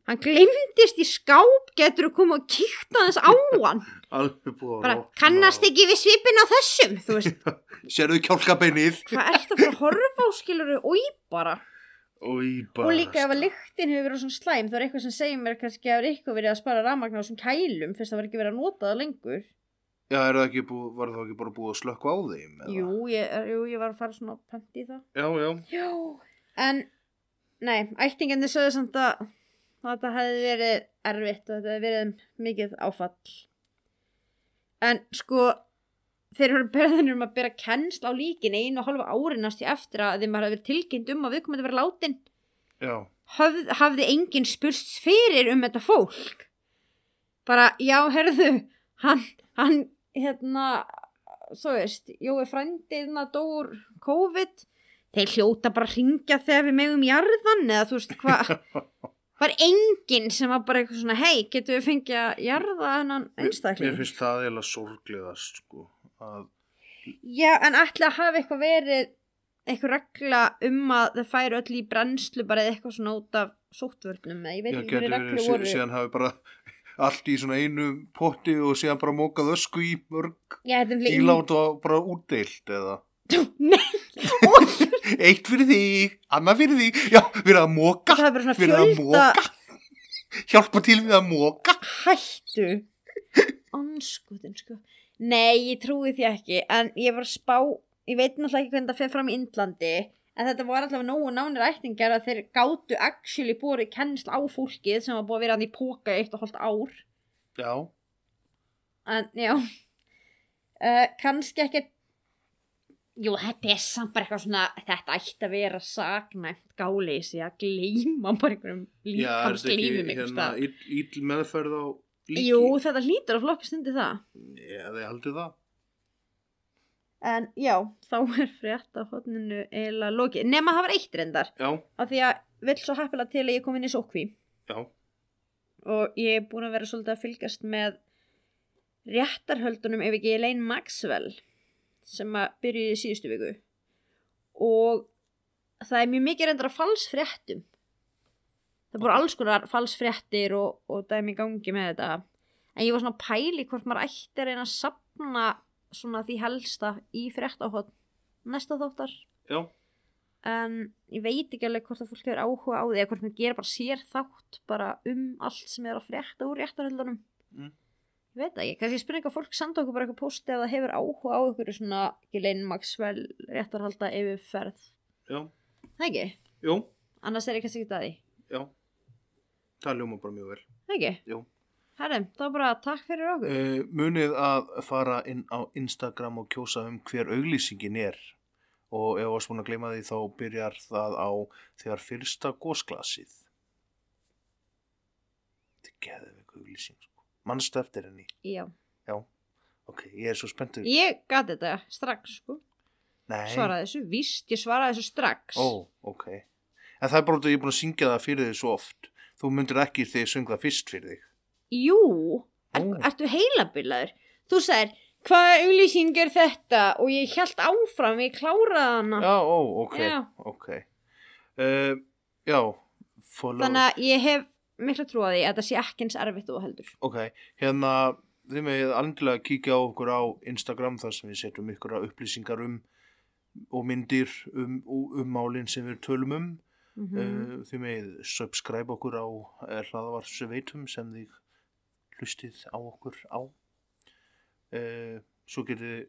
hann glemdist í skáp getur þú koma og kíkt aðeins á hann Alveg búið að bara kannast á- ekki við svipin á þessum þú veist, Sérðu kjálkabeinið? hvað ert að fara að horfa á skiluru og í bara Úi, bara. og líka ef að lyktin hefur verið svona slæm þá er eitthvað sem segir mér kannski að það er eitthvað verið að spara rafmagn á þessum kælum fyrst það var ekki verið að nota það lengur Já, það ekki búið, var það ekki bara búið að slökka á þeim? jú ég, jú, ég var að fara svona pent í það Já, já. Já, en nei, ættingarnir sögðu samt að þetta hefði verið erfitt og þetta hefði verið mikið áfall. En sko, þeir eru beðinir um að bera kennsl á líkin einu og halva árinast í eftir að þeim hafi verið tilkynnt um að viðkomandi verið látin. Já, Hafð, hafði enginn spurst fyrir um þetta fólk. Bara, já, herðu, hann, hann, hérna, svo veist, Jói frændiðna dóur COVID, þeir hljóta bara að ringja þegar við megum jarðan eða þú veist hvað, var enginn sem var bara eitthvað svona, hei, getum við fengið að jarða hennan mér einstakling? finnst það eiginlega sorglegast, sko. Að, Já, en ætla að hafa eitthvað verið eitthvað regla um að þau færu öll í brennslu bara eða eitthvað svona út af sóttvörnum eða ég veit já, ekki getur hverju reglu voru. síðan hafi bara allt í svona einu potti og síðan bara mókað ösku í mörg Já, þetta er líka- ílát og bara útdeilt eða Nei, eitt fyrir þig, annað fyrir þig. Já, við erum að móka það er bara svona við erum að fjölda móka hjálpa til við að móka hættu. Anskutin sko. Nei, ég trúi því ekki en ég var spá, ég veit náttúrulega ekki hvernig það fer fram í Indlandi en þetta var allavega nógu nánir ættingar að þeir gátu actually búið kennsl á fólkið sem var búið að vera hann í póka eitt og hálft ár. Já, en já. Uh, kannski ekki jú, þetta er samt bara eitthvað svona þetta ætti að vera saknæmt gáleysi að gleyma bara einhverjum já, er þetta ekki hérna ill meðferð á líki. Jú, þetta hlýtur að flokkast undir það. Já, þið haldið það. En já, þá er frétt af hodninu eiginlega lokið. Nema það var eitt reyndar. Já, Af því að vill svo happilega til að ég kom inn í sókví. já, Og ég er búin að vera svolítið að fylgast með réttarhöldunum ef ekki Elaine Maxwell sem að byrjuði í síðustu viku. Og það er mjög mikið reyndar að falsfréttum. Það voru alls konar falsfréttir og, og dæmi gangi með þetta. En ég var svona að pæli hvort maður ætti að reyna að sapna svona því helsta í fréttahotn næsta þáttar. já, En ég veit ekki alveg hvort að fólk hefur áhuga á því eða hvort maður gera bara sér þátt bara um allt sem er að frétta úr réttarhöldunum. Mm. Ég veit það ekki, kannski spurning að fólk senda okkur bara eitthvað posti ef það hefur áhuga á ykkur svona Ghislaine Maxwell réttarhalda yfirferð. já, Það ekki? jú, Annars er ég kannski ekki að því. já. Það ljóma bara mjög vel. Það ekki? Jú. Herri, þá bara takk fyrir okkur. Uh, munið að fara inn á Instagram og kjósa um hver auglýsingin er og ef varst búin að gleyma því þá byrjar það á þegar fyrsta gósglasið þetta sko. Mannstu eftir henni Já. ok, ég er svo spenntur Ég gati þetta strax, sko. Nei. Svaraði þessu, víst, ég svaraði þessu strax. ó, ok en það er bara út að ég er búin að syngja það fyrir þig svo oft þú myndir ekki þegar ég söng það fyrst fyrir þig Jú, er, ertu heilabilaður? Þú sagðir, hvaða auglýsing er þetta? Og ég held áfram, ég kláraði hana. já, ó, ok, Já. ok uh, já follow Þannig að ég hef mikla trú að því að þetta sé ekki eins erfitt og heldur. Ok, hérna þið megið alveg kíkja á okkur á Instagram þar sem við setjum ykkur upplýsingar um og myndir um, um málinn sem við tölum um. Mm uh, þið megið subscribe okkur á uh, hlaðavarsveitum sem þið hlustið á okkur á. Uh, svo getið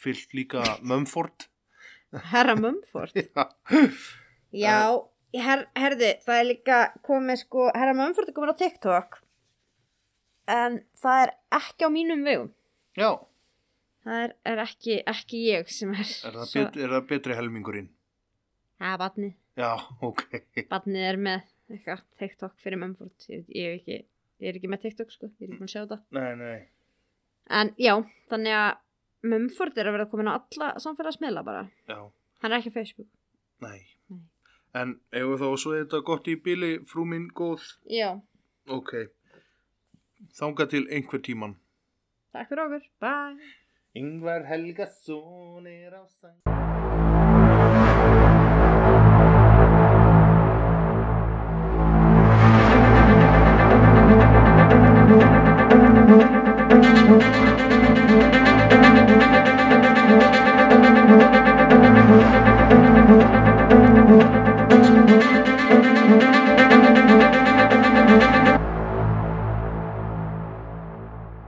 fyllt líka Mumford. Herra Mumford. Já, her, herðu, það er líka komið sko, Herra Mumford er komin á TikTok. En það er ekki á mínum vegum. Já, Það er, er ekki, ekki ég sem er. er það, bet, er það betri helmingurinn? Það er batnið. Já, ok Batnið er með eitthvað TikTok fyrir Mumford. Ég, ég, er ekki, ég er ekki með TikTok sko, ég er ekki búin að sjá þetta. Nei, nei En já, þannig að Mumford er að vera komin á alla samfélagsmiðla bara. Já, Hann er ekki á Facebook. Nei. En ef þá svo er þetta gott í bíli, frú minn góð? Já. Ok, þánga til einhver tíman. Takk fyrir ofur, bye. Yngvar Helgason er á sæl.